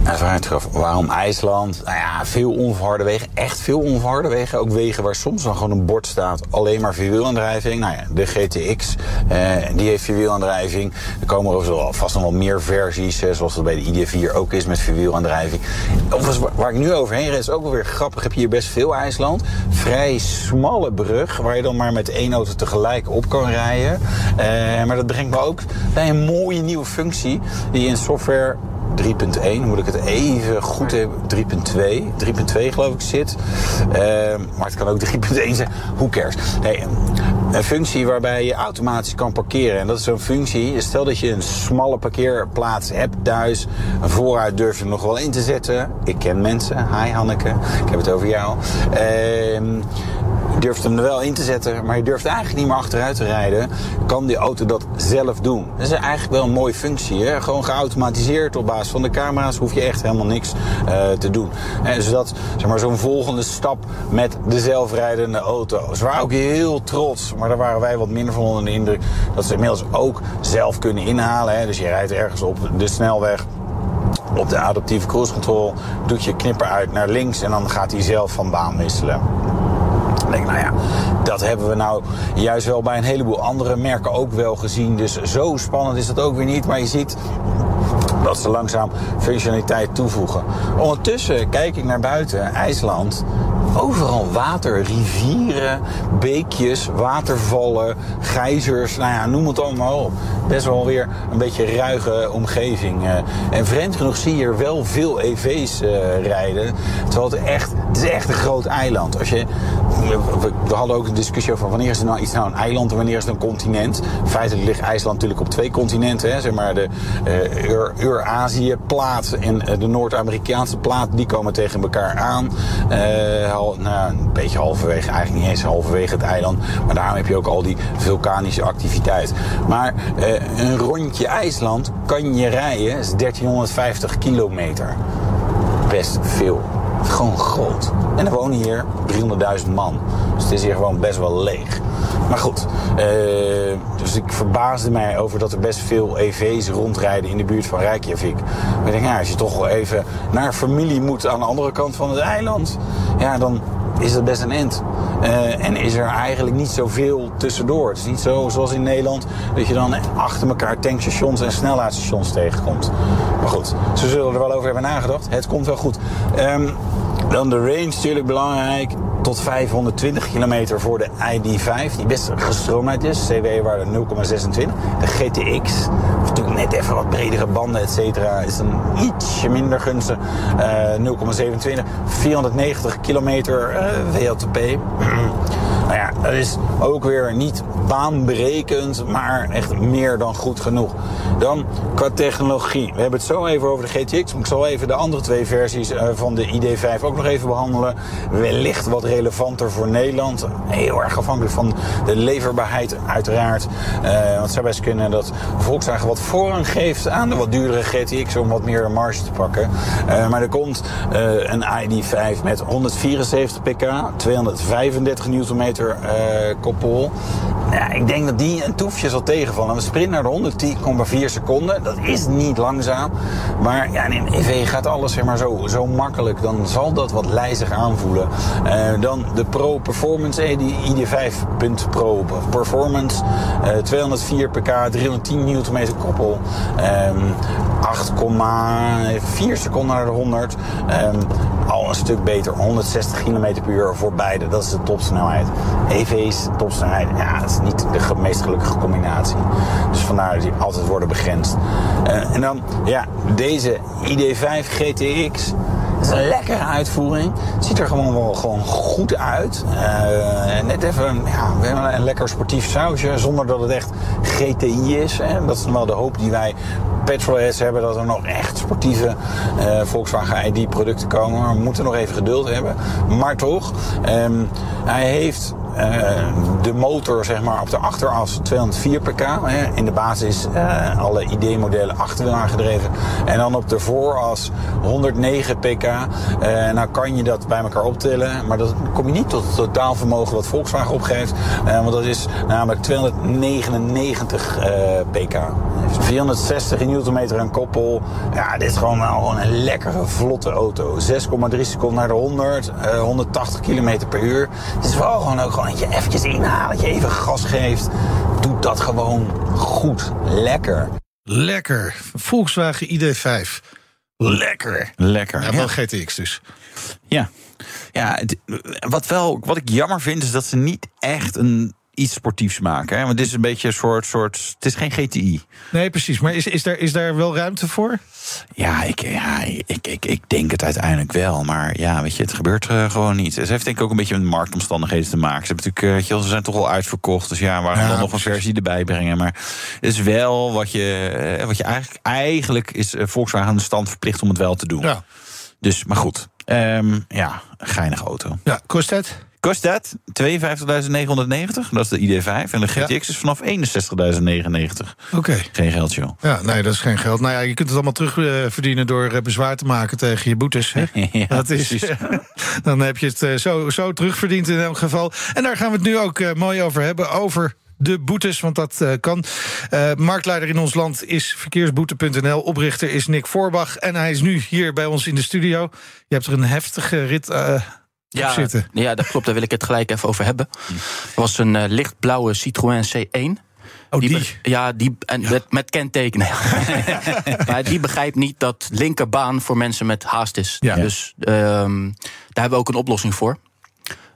En vraag waarom IJsland? Nou ja, veel onverharde wegen. Echt veel onverharde wegen. Ook wegen waar soms dan gewoon een bord staat. Alleen maar vierwielaandrijving. Nou ja, de GTX, eh, die heeft vierwielaandrijving. Er komen er vast nog wel meer versies. eh, zoals dat bij de ID4 ook is met vierwielaandrijving. Overigens, waar- ik nu overheen rijd, is ook wel weer grappig. Heb je hier best veel IJsland. Vrij smalle brug. Waar je dan maar met één auto tegelijk op kan rijden. Eh, maar dat brengt me ook bij een mooie nieuwe functie. Die in software 3.1, moet ik het even goed hebben. 3.2, 3.2 geloof ik zit. Ehm, maar het kan ook 3.1 zijn. Who cares? Nee, een functie waarbij je automatisch kan parkeren. En dat is zo'n functie. Stel dat je een smalle parkeerplaats hebt thuis. Een vooruit durf je nog wel in te zetten. Ik ken mensen. Hi Hanneke. Ik heb het over jou. Ehm, durft hem er wel in te zetten, maar je durft eigenlijk niet meer achteruit te rijden. Kan die auto dat zelf doen? Dat is eigenlijk wel een mooie functie. Hè? Gewoon geautomatiseerd op basis van de camera's hoef je echt helemaal niks eh, te doen. En zodat zeg maar, zo'n volgende stap met de zelfrijdende auto. Ze waren ook heel trots, maar daar waren wij wat minder van onder de indruk. Dat ze inmiddels ook zelf kunnen inhalen. Hè? Dus je rijdt ergens op de snelweg op de adaptieve cruise control doet je knipper uit naar links en dan gaat hij zelf van baan wisselen. Nou ja, dat hebben we nou juist wel bij een heleboel andere merken ook wel gezien. Dus zo spannend is dat ook weer niet. Maar je ziet dat ze langzaam functionaliteit toevoegen. Ondertussen kijk ik naar buiten, IJsland. Overal water, rivieren, beekjes, watervallen, gijzers, nou ja, noem het allemaal op. Best wel weer een beetje ruige omgeving. eh. En vreemd genoeg zie je er wel veel EV's eh, rijden. Terwijl het echt, het is echt een groot eiland. Als je, we, hadden ook een discussie over wanneer is het nou iets nou een eiland en wanneer is het een continent. Feitelijk ligt IJsland natuurlijk op twee continenten. Hè. Zeg maar de eh, Eur- Eurazië-plaat en eh, de Noord-Amerikaanse plaat, die komen tegen elkaar aan. Eh, nou, een beetje halverwege, eigenlijk niet eens halverwege het eiland. Maar daarom heb je ook al die vulkanische activiteit. Maar eh, een rondje IJsland kan je rijden, is 1350 kilometer. Best veel. Gewoon groot. En er wonen hier 300.000 man. Dus het is hier gewoon best wel leeg. Maar goed, eh, dus ik verbaasde mij over dat er best veel EV's rondrijden in de buurt van Reykjavik. Ik denk, ja, als je toch wel even naar familie moet aan de andere kant van het eiland, ja, dan is dat best een end. Eh, en is er eigenlijk niet zoveel tussendoor. Het is niet zo zoals in Nederland dat je dan achter elkaar tankstations en snelheidsstations tegenkomt. Maar goed, ze zullen er wel over hebben nagedacht. Het komt wel goed. Ehm, dan de range natuurlijk belangrijk. Tot 520 kilometer voor de ID5, die best gestroomheid is. CW-waarde 0,26. De GTX, natuurlijk net even wat bredere banden, et cetera, is dan ietsje minder gunstig. Eh 0,27. 490 kilometer eh, WLTP. dat is ook weer niet baanberekend, maar echt meer dan goed genoeg. Dan qua technologie. We hebben het zo even over de GTX. Maar ik zal even de andere twee versies eh, van de ID5 ook nog even behandelen. Wellicht wat relevanter voor Nederland. Heel erg afhankelijk van de leverbaarheid uiteraard. Eh, want het zou best kunnen dat Volkswagen wat voorrang geeft aan de wat duurdere GTX om wat meer marge te pakken. Eh, maar er komt een ID5 met 174 pk, 235 Nm koppel. Ja, ik denk dat die een toefje zal tegenvallen. We sprint naar de 110,4 seconden. Dat is niet langzaam. Maar ja, in EV gaat alles zeg maar, zo, zo makkelijk. Dan zal dat wat lijzig aanvoelen. Eh, dan de Pro Performance, eh, die ID5.Pro Performance. eh 204 pk, 310 Nm koppel. Ehm 8,4 seconden naar de 100. Ehm, al een stuk beter. 160 km per uur voor beide. Dat is de topsnelheid. EV's, topsnelheid. Ja, dat is niet de meest gelukkige combinatie. Dus vandaar dat die altijd worden begrensd. Eh, en dan, ja, deze ID5 GTX. Een lekkere uitvoering. Het ziet er gewoon wel gewoon goed uit. Eh, net even ja, een lekker sportief sausje. Zonder dat het echt GTI is. Hè. Dat is wel de hoop die wij petrolheads hebben. Dat er nog echt sportieve eh, Volkswagen ID producten komen. We moeten nog even geduld hebben. Maar toch, ehm, hij heeft de motor zeg maar, op de achteras 204 pk. Hè. In de basis eh, alle ID-modellen achterwiel aangedreven. En dan op de vooras 109 pk. Eh, nou kan je dat bij elkaar optillen. Maar dan kom je niet tot het totaalvermogen wat Volkswagen opgeeft. Eh, want dat is namelijk 299 eh, pk. 460 Nm een koppel. Ja, dit is gewoon wel gewoon een lekkere, vlotte auto. 6,3 seconden naar de 100. eh, 180 km per uur. Het is wel gewoon ook gewoon dat je eventjes inhaalt. Dat je even gas geeft. Doe dat gewoon goed. Lekker. Lekker. Volkswagen ID5. Lekker. Lekker. Ja, wel GTX dus. Ja. Ja, het- wat, wel, wat ik jammer vind is dat ze niet echt een, iets sportiefs maken. Hè? Want dit is een beetje een soort, soort... Het is geen GTI. Nee, precies. Maar is, is, daar, is daar wel ruimte voor? Ja, ik, ja ik, ik, ik denk het uiteindelijk wel. Maar ja, weet je, het gebeurt eh, gewoon niet. Ze heeft denk ik ook een beetje met marktomstandigheden te maken. Ze, hebben natuurlijk, weet je ze zijn toch al uitverkocht. Dus ja, waarom Ja, dan nog een versie erbij brengen? Maar het is wel wat je... eh, wat je eigenlijk, eigenlijk is Volkswagen aan de stand verplicht om het wel te doen. Ja. Dus, maar goed. Ehm, ja, een geinige auto. Ja, kost het? Kost dat 52.990, dat is de ID5. En de GTX is vanaf 61.099. Oké. Geen geld, joh. Ja, nee, dat is geen geld. Nou ja, je kunt het allemaal terugverdienen eh, verdienen door eh, bezwaar te maken tegen je boetes. Hè? Ja, dat is, dan heb je het eh, zo, zo terugverdiend in elk geval. En daar gaan we het nu ook mooi over hebben. Over de boetes, want dat kan. Eh, marktleider in ons land is verkeersboete.nl. Oprichter is Nick Voorbach. En hij is nu hier bij ons in de studio. Je hebt er een heftige rit eh, zitten. Ja, dat klopt. Daar wil ik het gelijk even over hebben. Het was een eh, lichtblauwe Citroën C1. Oh, die? ja, die en Met, met kentekenen. maar die begrijpt niet dat linkerbaan voor mensen met haast is. Ja. Dus ehm, daar hebben we ook een oplossing voor.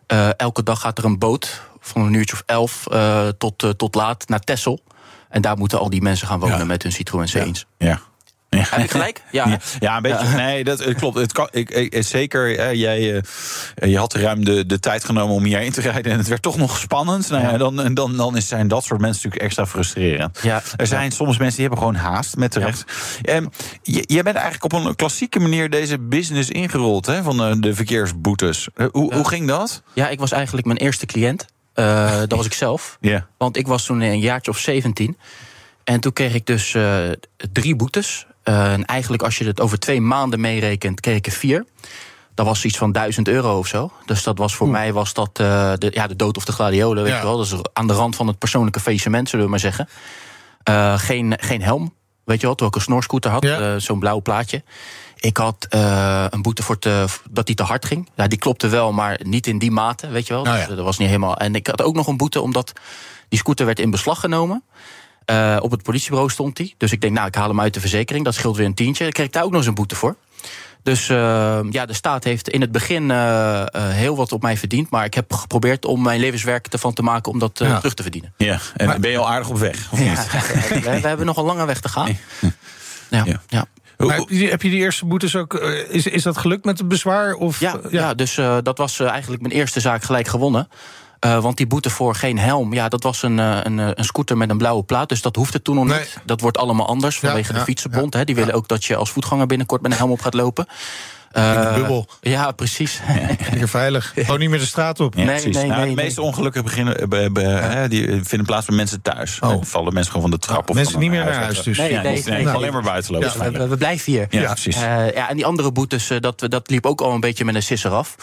Eh, elke dag gaat er een boot van een uurtje of elf eh, tot, tot laat naar Texel. En daar moeten al die mensen gaan wonen Ja. met hun Citroën C1's. Ja. Heb ik gelijk? Ja. Ja, een beetje. Nee, dat het klopt. Het kan, ik, ik, zeker, eh, jij, eh, je had ruim de, de tijd genomen om hierheen te rijden. En het werd toch nog spannend. Nou ja, dan, en dan, dan is- zijn dat soort mensen natuurlijk extra frustrerend. Ja. Er zijn soms mensen die hebben gewoon haast, met terecht. Ehm, je, jij bent eigenlijk op een klassieke manier deze business ingerold hè, van eh, de verkeersboetes. Hoe, hoe ging dat? Ja, ik was eigenlijk mijn eerste cliënt. Dat was ik zelf. Ja. Want ik was toen een jaartje of 17. En toen kreeg ik dus drie boetes. Eh, en eigenlijk, als je het over twee maanden meerekent, kreeg ik er vier. Dat was iets van 1000 euro of zo. Dus dat was voor mij was dat eh, de, ja, de dood of de gladiolen, weet Ja. je wel. Dat is aan de rand van het persoonlijke faillissement, zullen we maar zeggen. Eh, geen, geen helm, weet je wel, terwijl ik een snorscooter had. Ja. Zo'n blauw plaatje. Ik had een boete voor te, dat die te hard ging. Ja, die klopte wel, maar niet in die mate, weet je wel. Nou Dus, ja. dat was niet helemaal. En ik had ook nog een boete omdat die scooter werd in beslag genomen. Eh, op het politiebureau stond die. Dus ik denk, nou, ik haal hem uit de verzekering. Dat scheelt weer een tientje. Dan kreeg ik daar ook nog eens een boete voor. Dus eh, ja, de staat heeft in het begin eh, eh, heel wat op mij verdiend. Maar ik heb geprobeerd om mijn levenswerk ervan te maken om dat eh, Ja. terug te verdienen. Ja, en ben je al aardig op weg? Of Ja, niet? we, we hebben nog een lange weg te gaan. Ja, Ja. ja. Hoe- Maar heb je, heb je die eerste boetes ook... is, is dat gelukt met het bezwaar? Of, Ja, ja. dus eh, dat was eigenlijk mijn eerste zaak gelijk gewonnen. Eh, want die boete voor geen helm, ja, dat was een, eh, een, eh, een scooter met een blauwe plaat. Dus dat hoefde toen nog Nee. niet. Dat wordt allemaal anders vanwege ja, de Fietsenbond. ja, hè. Die willen ook dat je als voetganger binnenkort met een helm op gaat lopen. Eh, bubbel. Ja, precies. Lekker veilig. Gewoon niet meer de straat op. Ja, Nee, precies. nee, Nou, nee, de nee. meeste ongelukken beginnen, eh, die vinden plaats bij mensen thuis. Oh. Dan vallen mensen gewoon van de trap. of Mensen niet meer naar huis dus. Nee, Ja, nee, nee, nee, alleen maar buiten lopen. We, we blijven hier. Ja, precies. Eh, ja, en die andere boetes, dat, dat liep ook al een beetje met een sisser af.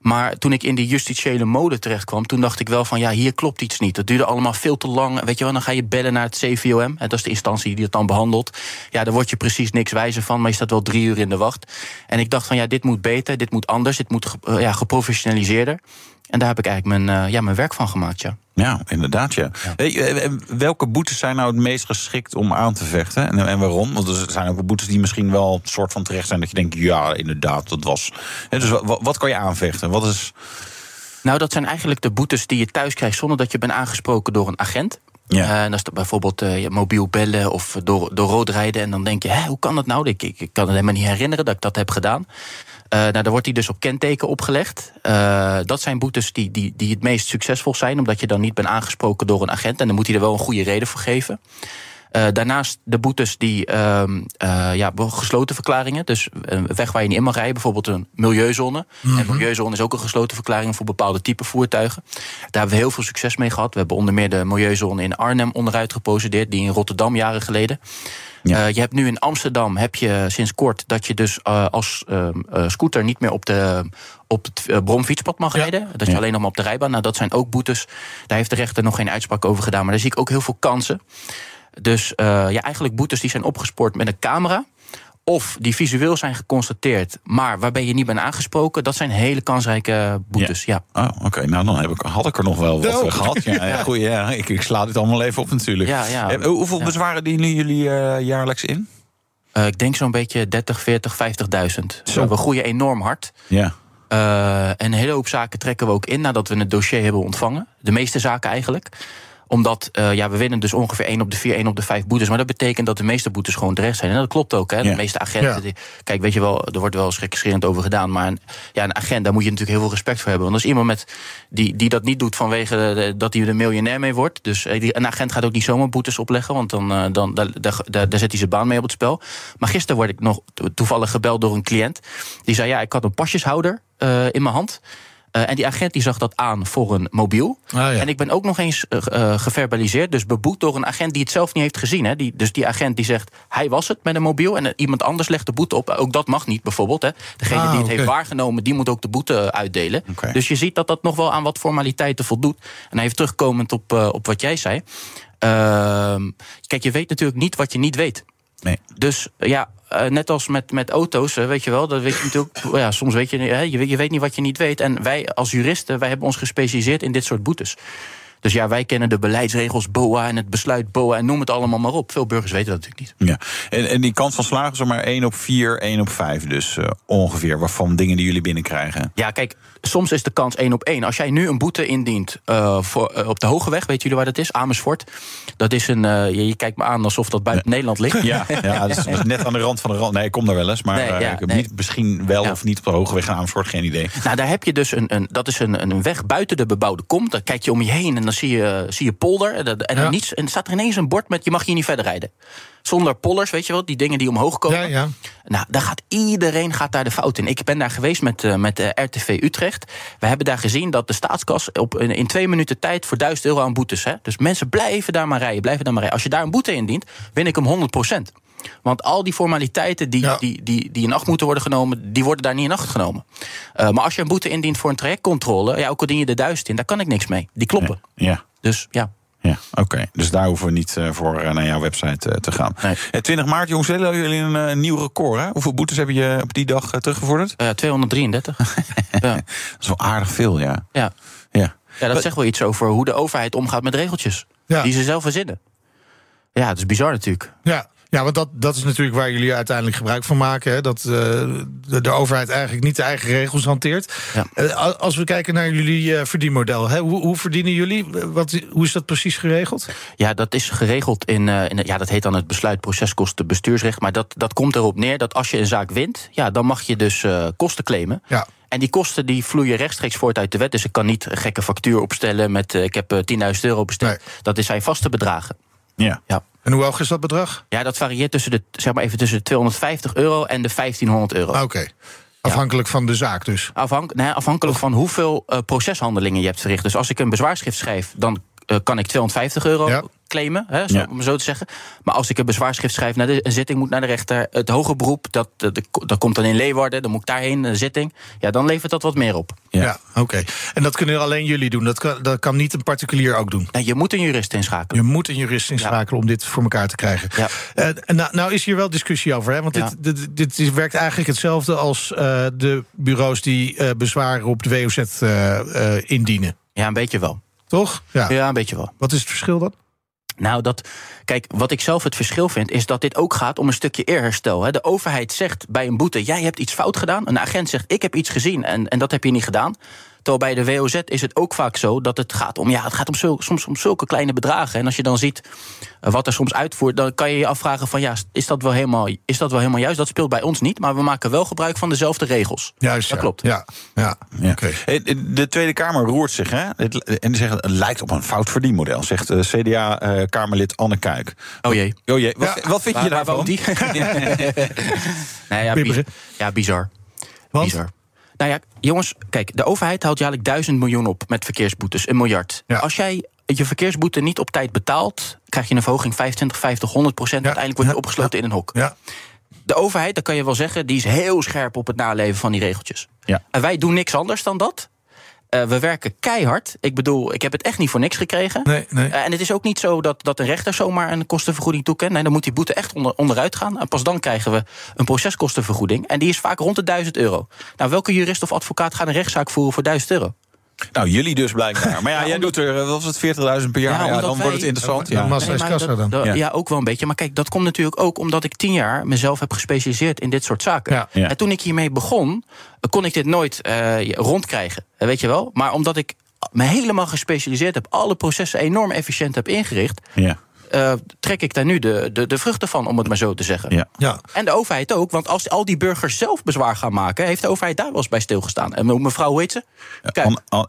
Maar toen ik in die justitiële mode terecht kwam, toen dacht ik wel van ja, hier klopt iets niet. Dat duurde allemaal veel te lang. Weet je wel, dan ga je bellen naar het CVOM. En dat is de instantie die het dan behandelt. Ja, daar word je precies niks wijzer van, maar je staat wel drie uur in de wacht. En ik dacht van ja, dit moet beter, dit moet anders, dit moet eh, ja, geprofessionaliseerder. En daar heb ik eigenlijk mijn, eh, ja, mijn werk van gemaakt, ja. Ja, inderdaad, ja. Eh, welke boetes zijn nou het meest geschikt om aan te vechten? En, en waarom? Want er zijn ook wel boetes die misschien wel een soort van terecht zijn... dat je denkt, ja, inderdaad, dat was... Dus wat, wat kan je aanvechten? Wat is... Nou, dat zijn eigenlijk de boetes die je thuis krijgt zonder dat je bent aangesproken door een agent. Ja. En dat is bijvoorbeeld je mobiel bellen of door, door rood rijden. En dan denk je, hoe kan dat nou? Ik, ik, kan het helemaal niet herinneren dat ik dat heb gedaan. Eh, nou, dan wordt die dus op kenteken opgelegd. Eh, dat zijn boetes die, die, die het meest succesvol zijn, omdat je dan niet bent aangesproken door een agent. En dan moet hij er wel een goede reden voor geven. Eh, daarnaast de boetes die ehm, eh, ja, gesloten verklaringen. Dus een weg waar je niet in mag rijden, bijvoorbeeld een milieuzone. En milieuzone is ook een gesloten verklaring voor bepaalde type voertuigen. Daar hebben we heel veel succes mee gehad. We hebben onder meer de milieuzone in Arnhem onderuit geprocedeerd, die in Rotterdam jaren geleden. Ja. Eh, je hebt nu in Amsterdam heb je sinds kort dat je dus als ehm, eh, scooter niet meer op, de, op het bromfietspad mag Ja. rijden. Dat je Ja. alleen nog maar op de rijbaan. Nou, dat zijn ook boetes. Daar heeft de rechter nog geen uitspraak over gedaan. Maar daar zie ik ook heel veel kansen. Dus eh, ja, eigenlijk boetes die zijn opgespoord met een camera. Of die visueel zijn geconstateerd, maar waarbij je niet bent aangesproken. Dat zijn hele kansrijke boetes, ja. Oh, oké. Nou, dan heb ik, had ik er nog wel wat gehad. Ja, ja, goeie, ja. Ik, ik sla dit allemaal even op natuurlijk. Ja, ja. Eh, hoeveel Ja. bezwaren dienen jullie eh, jaarlijks in? Eh, ik denk zo'n beetje 30, 40, 50.000. Zo. We groeien enorm hard. Ja. Eh, en een hele hoop zaken trekken we ook in nadat we het dossier hebben ontvangen. De meeste zaken eigenlijk. Omdat eh, ja, we winnen dus ongeveer 1 op de 4, 1 op de 5 boetes. Maar dat betekent dat de meeste boetes gewoon terecht zijn. En dat klopt ook. Hè. De Ja. meeste agenten. Ja. die- kijk, weet je wel, er wordt wel schrikscherend over gedaan. Maar een, ja, een agent, daar moet je natuurlijk heel veel respect voor hebben. Want als iemand met, die, die dat niet doet vanwege de- dat hij er een miljonair mee wordt. Dus eh, die, een agent gaat ook niet zomaar boetes opleggen. Want dan, eh, dan daar, daar, daar, daar zet hij zijn baan mee op het spel. Maar gisteren word ik nog to- toevallig gebeld door een cliënt. Die zei: Ja, ik had een pasjeshouder in mijn hand. Eh, en die agent die zag dat aan voor een mobiel. Ah, ja. En ik ben ook nog eens eh, eh, geverbaliseerd, dus beboet door een agent die het zelf niet heeft gezien. Hè. Die, dus die agent die zegt, hij was het met een mobiel... en iemand anders legt de boete op. Ook dat mag niet, bijvoorbeeld. Hè. Degene Ah, die het heeft waargenomen, die moet ook de boete uitdelen. Dus je ziet dat dat nog wel aan wat formaliteiten voldoet. En even terugkomend op, op wat jij zei. Ehm, kijk, je weet natuurlijk niet wat je niet weet. Nee. Dus ja, eh, net als met, met auto's, eh, weet je wel, dat weet je natuurlijk. Ja, soms weet je, hè, je weet niet wat je niet weet. En wij als juristen, wij hebben ons gespecialiseerd in dit soort boetes. Dus ja, wij kennen de beleidsregels BOA en het besluit BOA en noem het allemaal maar op. Veel burgers weten dat natuurlijk niet. Ja. En, en die kans van slagen is er maar 1 op 4, 1 op 5 dus eh, ongeveer. Waarvan dingen die jullie binnenkrijgen. Ja, kijk, soms is de kans één op één. Als jij nu een boete indient eh, voor, eh, op de Hoge Weg, weten jullie waar dat is? Amersfoort. Dat is een. je, je kijkt me aan alsof dat buiten Nederland ligt. Ja, ja dat is net aan de rand van de rand. Nee, ik kom daar wel eens. Maar Nee, ja, ik heb nee. niet, misschien wel of niet op de hoge weg aan Amersfoort, geen idee. Nou, daar heb je dus een, een dat is een, een weg buiten de bebouwde kom. Dan kijk je om je heen en dan zie je, zie je polder. En, dat- en, dan niets, en er staat er ineens een bord met je mag hier niet verder rijden. Zonder pollers, weet je wel, die dingen die omhoog komen. Ja, ja. Nou, daar gaat iedereen gaat daar de fout in. Ik ben daar geweest met, eh, met eh, RTV Utrecht. We hebben daar gezien dat de staatskas op, in, twee minuten tijd voor 1000 euro aan boetes. Hè? Dus mensen blijven daar maar rijden, blijven daar maar rijden. Als je daar een boete indient, win ik hem 100 Want al die formaliteiten die, die, die, die in acht moeten worden genomen, die worden daar niet in acht genomen. Eh, maar als je een boete indient voor een trajectcontrole, ja, ook al dien je de duizend in, daar kan ik niks mee. Die kloppen. Ja. Dus ja. Ja, oké. Dus daar hoeven we niet eh, voor eh, naar jouw website te gaan. Eh, 20 maart, jongens, willen jullie een nieuw record. Hè? Hoeveel boetes heb je op die dag teruggevorderd? 233. ja. Dat is wel aardig veel, ja. Ja. Ja. Ja, dat zegt wel iets over hoe de overheid omgaat met regeltjes. Die ze zelf verzinnen. Ja, dat is bizar natuurlijk. Ja. Ja, want dat, dat is natuurlijk waar jullie uiteindelijk gebruik van maken. Hè? Dat eh, de, de overheid eigenlijk niet de eigen regels hanteert. Eh, a- als we kijken naar jullie eh, verdienmodel, hè? Hoe, hoe verdienen jullie? Wat, hoe is dat precies geregeld? Ja, dat is geregeld in, eh, in ja, dat heet dan het besluit proceskosten bestuursrecht. Maar dat, dat komt erop neer dat als je een zaak wint, ja, dan mag je dus eh, kosten claimen. Ja. En die kosten die vloeien rechtstreeks voort uit de wet. Dus ik kan niet een gekke factuur opstellen met eh, ik heb eh, 10.000 euro besteld. Dat is zijn vaste bedragen. Ja. ja. En hoe hoog is dat bedrag? Ja, dat varieert tussen de, zeg maar even tussen de 250 euro en de 1500 euro. Oké. Afhankelijk van de zaak dus. Afhank, nee, afhankelijk van hoeveel eh, proceshandelingen je hebt verricht. Dus als ik een bezwaarschrift schrijf, dan kan ik 250 euro claimen, hè, zo, Ja. om zo te zeggen. Maar als ik een bezwaarschrift schrijf, naar de, een zitting moet naar de rechter, het hoger beroep, dat, dat, dat komt dan in Leeuwarden, dan moet ik daarheen, een zitting. Ja, dan levert dat wat meer op. Ja, oké. En dat kunnen alleen jullie doen. Dat kan, dat kan niet een particulier ook doen. Nee, je moet een jurist inschakelen. Je moet een jurist inschakelen om dit voor elkaar te krijgen. Ja. Eh, nou, nou is hier wel discussie over. Hè? Want Ja. dit, dit, dit werkt eigenlijk hetzelfde als eh, de bureaus die eh, bezwaren op de WOZ eh, eh, indienen. Ja, een beetje wel. Toch? Ja. Ja, een beetje wel. Wat is het verschil dan? Nou, dat, kijk, wat ik zelf het verschil vind, is dat dit ook gaat om een stukje eerherstel. Hè. De overheid zegt bij een boete: jij hebt iets fout gedaan. Een agent zegt: ik heb iets gezien en, en dat heb je niet gedaan. Terwijl bij de WOZ is het ook vaak zo dat het gaat om, ja, het gaat om zul- soms om zulke kleine bedragen. En als je dan ziet eh, wat er soms uitvoert, dan kan je je afvragen: van ja, is dat wel helemaal, is dat wel helemaal juist? Dat speelt bij ons niet, maar we maken wel gebruik van dezelve regels. Juist, dat ja. klopt. Ja, ja. Ja. Eh, De Tweede Kamer roert zich, hè? Het- En die zeggen het lijkt op een fout verdienmodel, zegt eh, CDA-Kamerlid Anne Kuik. Oh jee. Oh jee, wat, wat vind je daarvan? die? nee, ja, Bibberen. bi- ja, bizar. Bizar. Nou ja, jongens, kijk, de overheid haalt jaarlijks duizend miljoen op met verkeersboetes, een miljard. Als jij je verkeersboete niet op tijd betaalt, krijg je een verhoging 25, 50, 100 procent. Uiteindelijk word je opgesloten in een hok. Ja. De overheid, dat kan je wel zeggen, die is heel scherp op het naleven van die regeltjes. Ja. En wij doen niks anders dan dat. Eh, we werken keihard. Ik bedoel, ik heb het echt niet voor niks gekregen. Nee, nee. Eh, en het is ook niet zo dat, dat een rechter zomaar een kostenvergoeding toekent. Nee, dan moet die boete echt onder, onderuit gaan. En pas dan krijgen we een proceskostenvergoeding. En die is vaak rond de 1000 euro. Nou, welke jurist of advocaat gaat een rechtszaak voeren voor 1000 euro? Nou, jullie dus blijkbaar. Maar ja, jij doet er, eh, wat was het, 40.000 per jaar? Ja, dan wij- wordt het interessant. Ja. Nee, maar dat- dat- Ja. ja. ook wel een beetje. Maar kijk, dat komt natuurlijk ook omdat ik tien jaar mezelf heb gespecialiseerd in dit soort zaken. Ja. Ja. En toen ik hiermee begon, eh, kon ik dit nooit eh, rondkrijgen. Weet je wel? Maar omdat ik me helemaal gespecialiseerd heb, alle processen enorm efficiënt heb ingericht. Ja. Eh, trek ik daar nu de, de, de vruchten van, om het maar zo te zeggen. Ja. Ja. En de overheid ook, want als al die burgers zelf bezwaar gaan maken, heeft de overheid daar wel eens bij stilgestaan. En mevrouw, hoe heet ze?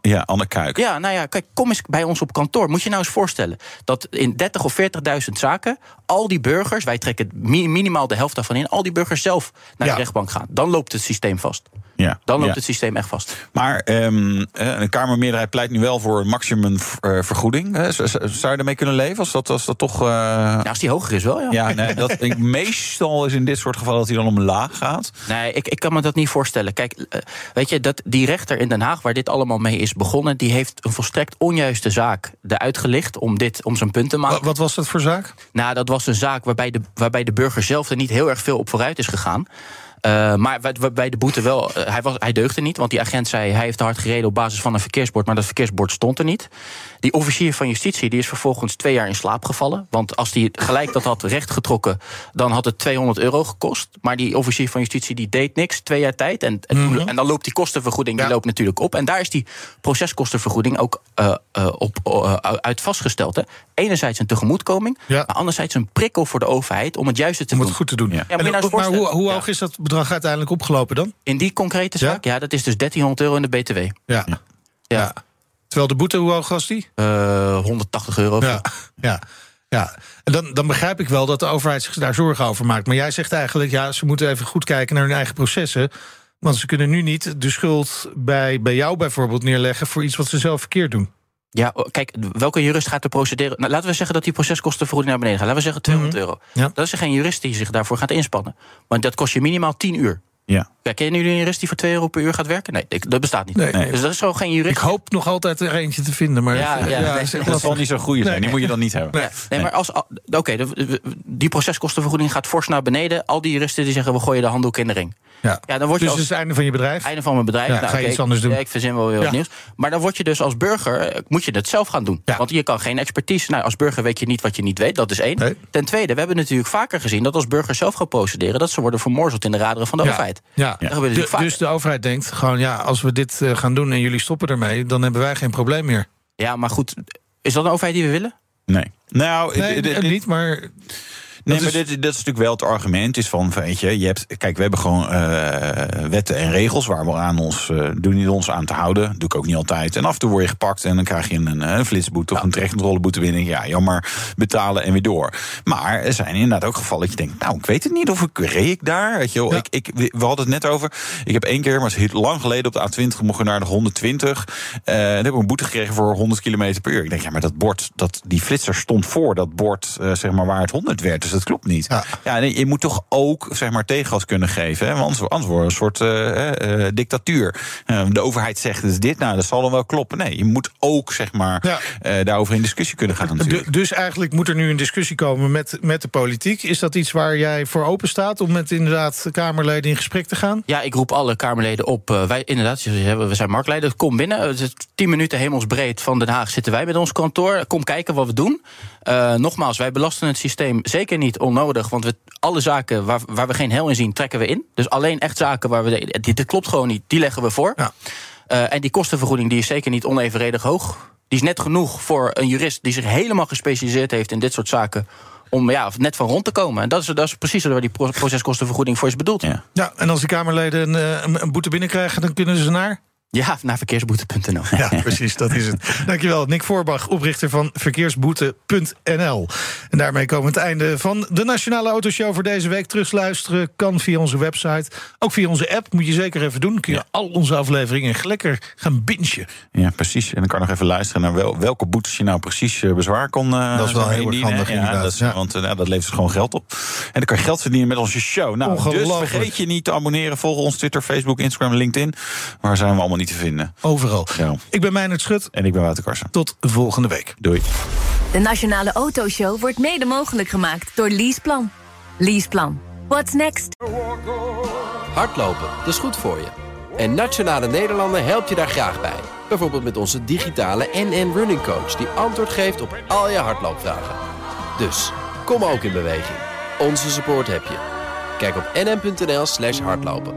Ja, Anne Kuik. Ja, nou ja, kijk, kom eens bij ons op kantoor. Moet je nou eens voorstellen dat in 30 of 40.000 zaken al die burgers, wij trekken mi- minimaal de helft daarvan in, al die burgers zelf naar Ja. de rechtbank gaan. Dan loopt het systeem vast. Ja, Dan loopt ja. het systeem echt vast. Maar ehm, eh, een Kamermeerderheid pleit nu wel voor een maximumvergoeding. Eh, Zou je daarmee kunnen leven als dat, als dat toch. eh, Nou, als die hoger is wel, ja. Ja, nee, dat, ik, meestal is in dit soort gevallen dat hij dan omlaag gaat. Nee, ik, ik kan me dat niet voorstellen. Kijk, eh, weet je, dat die rechter in Den Haag, waar dit allemaal mee is begonnen, die heeft een volstrekt onjuiste zaak eruit gelicht om, dit, om zijn punt te maken. Wat, wat was dat voor zaak? Nou, dat was een zaak waarbij de, waarbij de burger zelf er niet heel erg veel op vooruit is gegaan. Eh, maar waarbij de boete wel. eh, hij, was, hij deugde niet, want die agent zei. hij heeft te hard gereden op basis van een verkeersbord. maar dat verkeersbord stond er niet. Die officier van justitie die is vervolgens twee jaar in slaap gevallen. Want als hij gelijk dat had rechtgetrokken. dan had het 200 euro gekost. Maar die officier van justitie die deed niks, twee jaar tijd. En, en, en dan loopt die kostenvergoeding die loopt natuurlijk op. En daar is die proceskostenvergoeding ook eh, eh, op, uit vastgesteld. Hè. Enerzijds een tegemoetkoming. maar anderzijds een prikkel voor de overheid om het juiste te Om doen. het goed te doen. Ja, En, nou maar hoe, hoe Ja. hoog is dat bedrag uiteindelijk opgelopen dan? In die concrete zaak, ja, dat is dus 1300 euro in de BTW. Ja. Ja. Terwijl de boete, hoe hoog was die? Eh 180 euro. Ja, ja, ja. En dan, dan begrijp ik wel dat de overheid zich daar zorgen over maakt. Maar jij zegt eigenlijk, ja, ze moeten even goed kijken naar hun eigen processen. Want ze kunnen nu niet de schuld bij, bij jou bijvoorbeeld neerleggen... voor iets wat ze zelf verkeerd doen. Ja, oh, kijk, welke jurist gaat er procederen? Nou, laten we zeggen dat die proceskostenvergoeding naar beneden gaat. Laten we zeggen 200 euro. Ja. Dat is er geen jurist die zich daarvoor gaat inspannen. Want dat kost je minimaal 10 uur. Ja. Ja, kennen jullie een jurist die voor 2 euro per uur gaat werken? Nee, ik- dat bestaat niet. Nee. Dus dat is gewoon geen jurist. Ik hoop nog altijd er eentje te vinden. Maar Ja, ja, nee, is echt Dat zal niet zo goed zijn. Nee. Die moet je dan niet hebben. Ja, nee, maar als. Oké, die proceskostenvergoeding gaat fors naar beneden. Al die juristen die zeggen: we gooien de handdoek in de ring. Ja. Ja, dan word je Dus als- het is het einde van je bedrijf? Einde van mijn bedrijf. Ja, Nou, ga je iets anders doen? Ja, ik verzin wel weer wat Ja. nieuws. Maar dan word je dus als burger, eh, moet je het zelf gaan doen. Want je kan geen expertise. Nou, als burger weet je niet wat je niet weet. Dat is één. Ten tweede, we hebben natuurlijk vaker gezien dat als burgers zelf gaan procederen, dat ze worden vermorzeld in de raderen van de Ja. Overheid. Ja. De- dus de overheid denkt gewoon, ja, als we dit eh, gaan doen en jullie stoppen ermee, dan hebben wij geen probleem meer. Ja, maar goed, is dat een overheid die we willen? Nee. Nou, Nee, dit- dit- niet, maar. Nee, Dat maar is- dit, dit is natuurlijk wel het argument. Is van, weet je, je hebt, kijk, we hebben gewoon eh, wetten en regels waar we aan ons, eh, doen niet ons aan te houden. doe ik ook niet altijd. En af en toe word je gepakt en dan krijg je een, een flitsboete of een terechtcontroleboete binnen. Ja, jammer, betalen en weer door. Maar er zijn inderdaad ook gevallen dat je denkt, nou, ik weet het niet of ik reed ik daar. Weet je wel, ik, ik, we hadden het net over. Ik heb één keer, maar het lang geleden op de A20 mocht ik naar de 120. Eh en heb ik een boete gekregen voor 100 km per uur. Ik denk, ja, maar dat bord, dat, die flitser stond voor dat bord, eh, zeg maar, waar het 100 werd. Dus dat klopt niet. Ja, nee, je moet toch ook, zeg maar, tegengas kunnen geven. Hè? Want anders, anders wordt het een soort eh, eh, dictatuur. Eh, de overheid zegt, is dit, nou, dat zal dan wel kloppen. Nee, je moet ook, zeg maar, eh, daarover in discussie kunnen gaan natuurlijk. Du- dus eigenlijk moet er nu een discussie komen met, met de politiek. Is dat iets waar jij voor open staat om met inderdaad Kamerleden in gesprek te gaan? Ja, ik roep alle Kamerleden op. eh, wij, inderdaad, we zijn marktleider. Kom binnen. Het is tien minuten hemelsbreed van Den Haag zitten wij met ons kantoor. Kom kijken wat we doen. Eh, nogmaals, wij belasten het systeem zeker niet onnodig. Want we, alle zaken waar, waar we geen hel in zien, trekken we in. Dus alleen echt zaken waar we. Dit, dit klopt gewoon niet, die leggen we voor. Eh, en die kostenvergoeding die is zeker niet onevenredig hoog. Die is net genoeg voor een jurist die zich helemaal gespecialiseerd heeft in dit soort zaken. Om ja, net van rond te komen. En dat is, dat is precies waar die pro- proceskostenvergoeding voor is bedoeld. Ja, Ja, en als de Kamerleden eh, een, een boete binnenkrijgen, dan kunnen ze naar? Naar verkeersboete.nl. Ja, precies, dat is het. Dankjewel, Nick Voorbach, oprichter van verkeersboete.nl. En daarmee komen we het einde van de Nationale Autoshow voor deze week. Terugluisteren kan via onze website. Ook via onze app, moet je zeker even doen. Kun je al onze afleveringen lekker gaan bingen. Ja, precies. En dan kan nog even luisteren naar wel, welke boetes je nou precies eh, bezwaar kon eh, Dat is wel heel erg handig, Ja, inderdaad. dat is- Ja. Want eh, nou, dat levert dus gewoon geld op. En dan kan je geld verdienen met onze show. Nou, dus vergeet je niet te abonneren. Volg ons Twitter, Facebook, Instagram, LinkedIn. Waar zijn we allemaal niet te vinden? Overal. Ja. Ik ben Meijnerd Schut. En ik ben Wouter Karsen. Tot volgende week. Doei. De Nationale Autoshow wordt mede mogelijk gemaakt door Leaseplan. Leaseplan. What's next? Hardlopen, dat is goed voor je. En Nationale Nederlanden helpt je daar graag bij. Bijvoorbeeld met onze digitale NN Running Coach... die antwoord geeft op al je hardloopvragen. Dus, kom ook in beweging. Onze support heb je. Kijk op nn.nl slash hardlopen.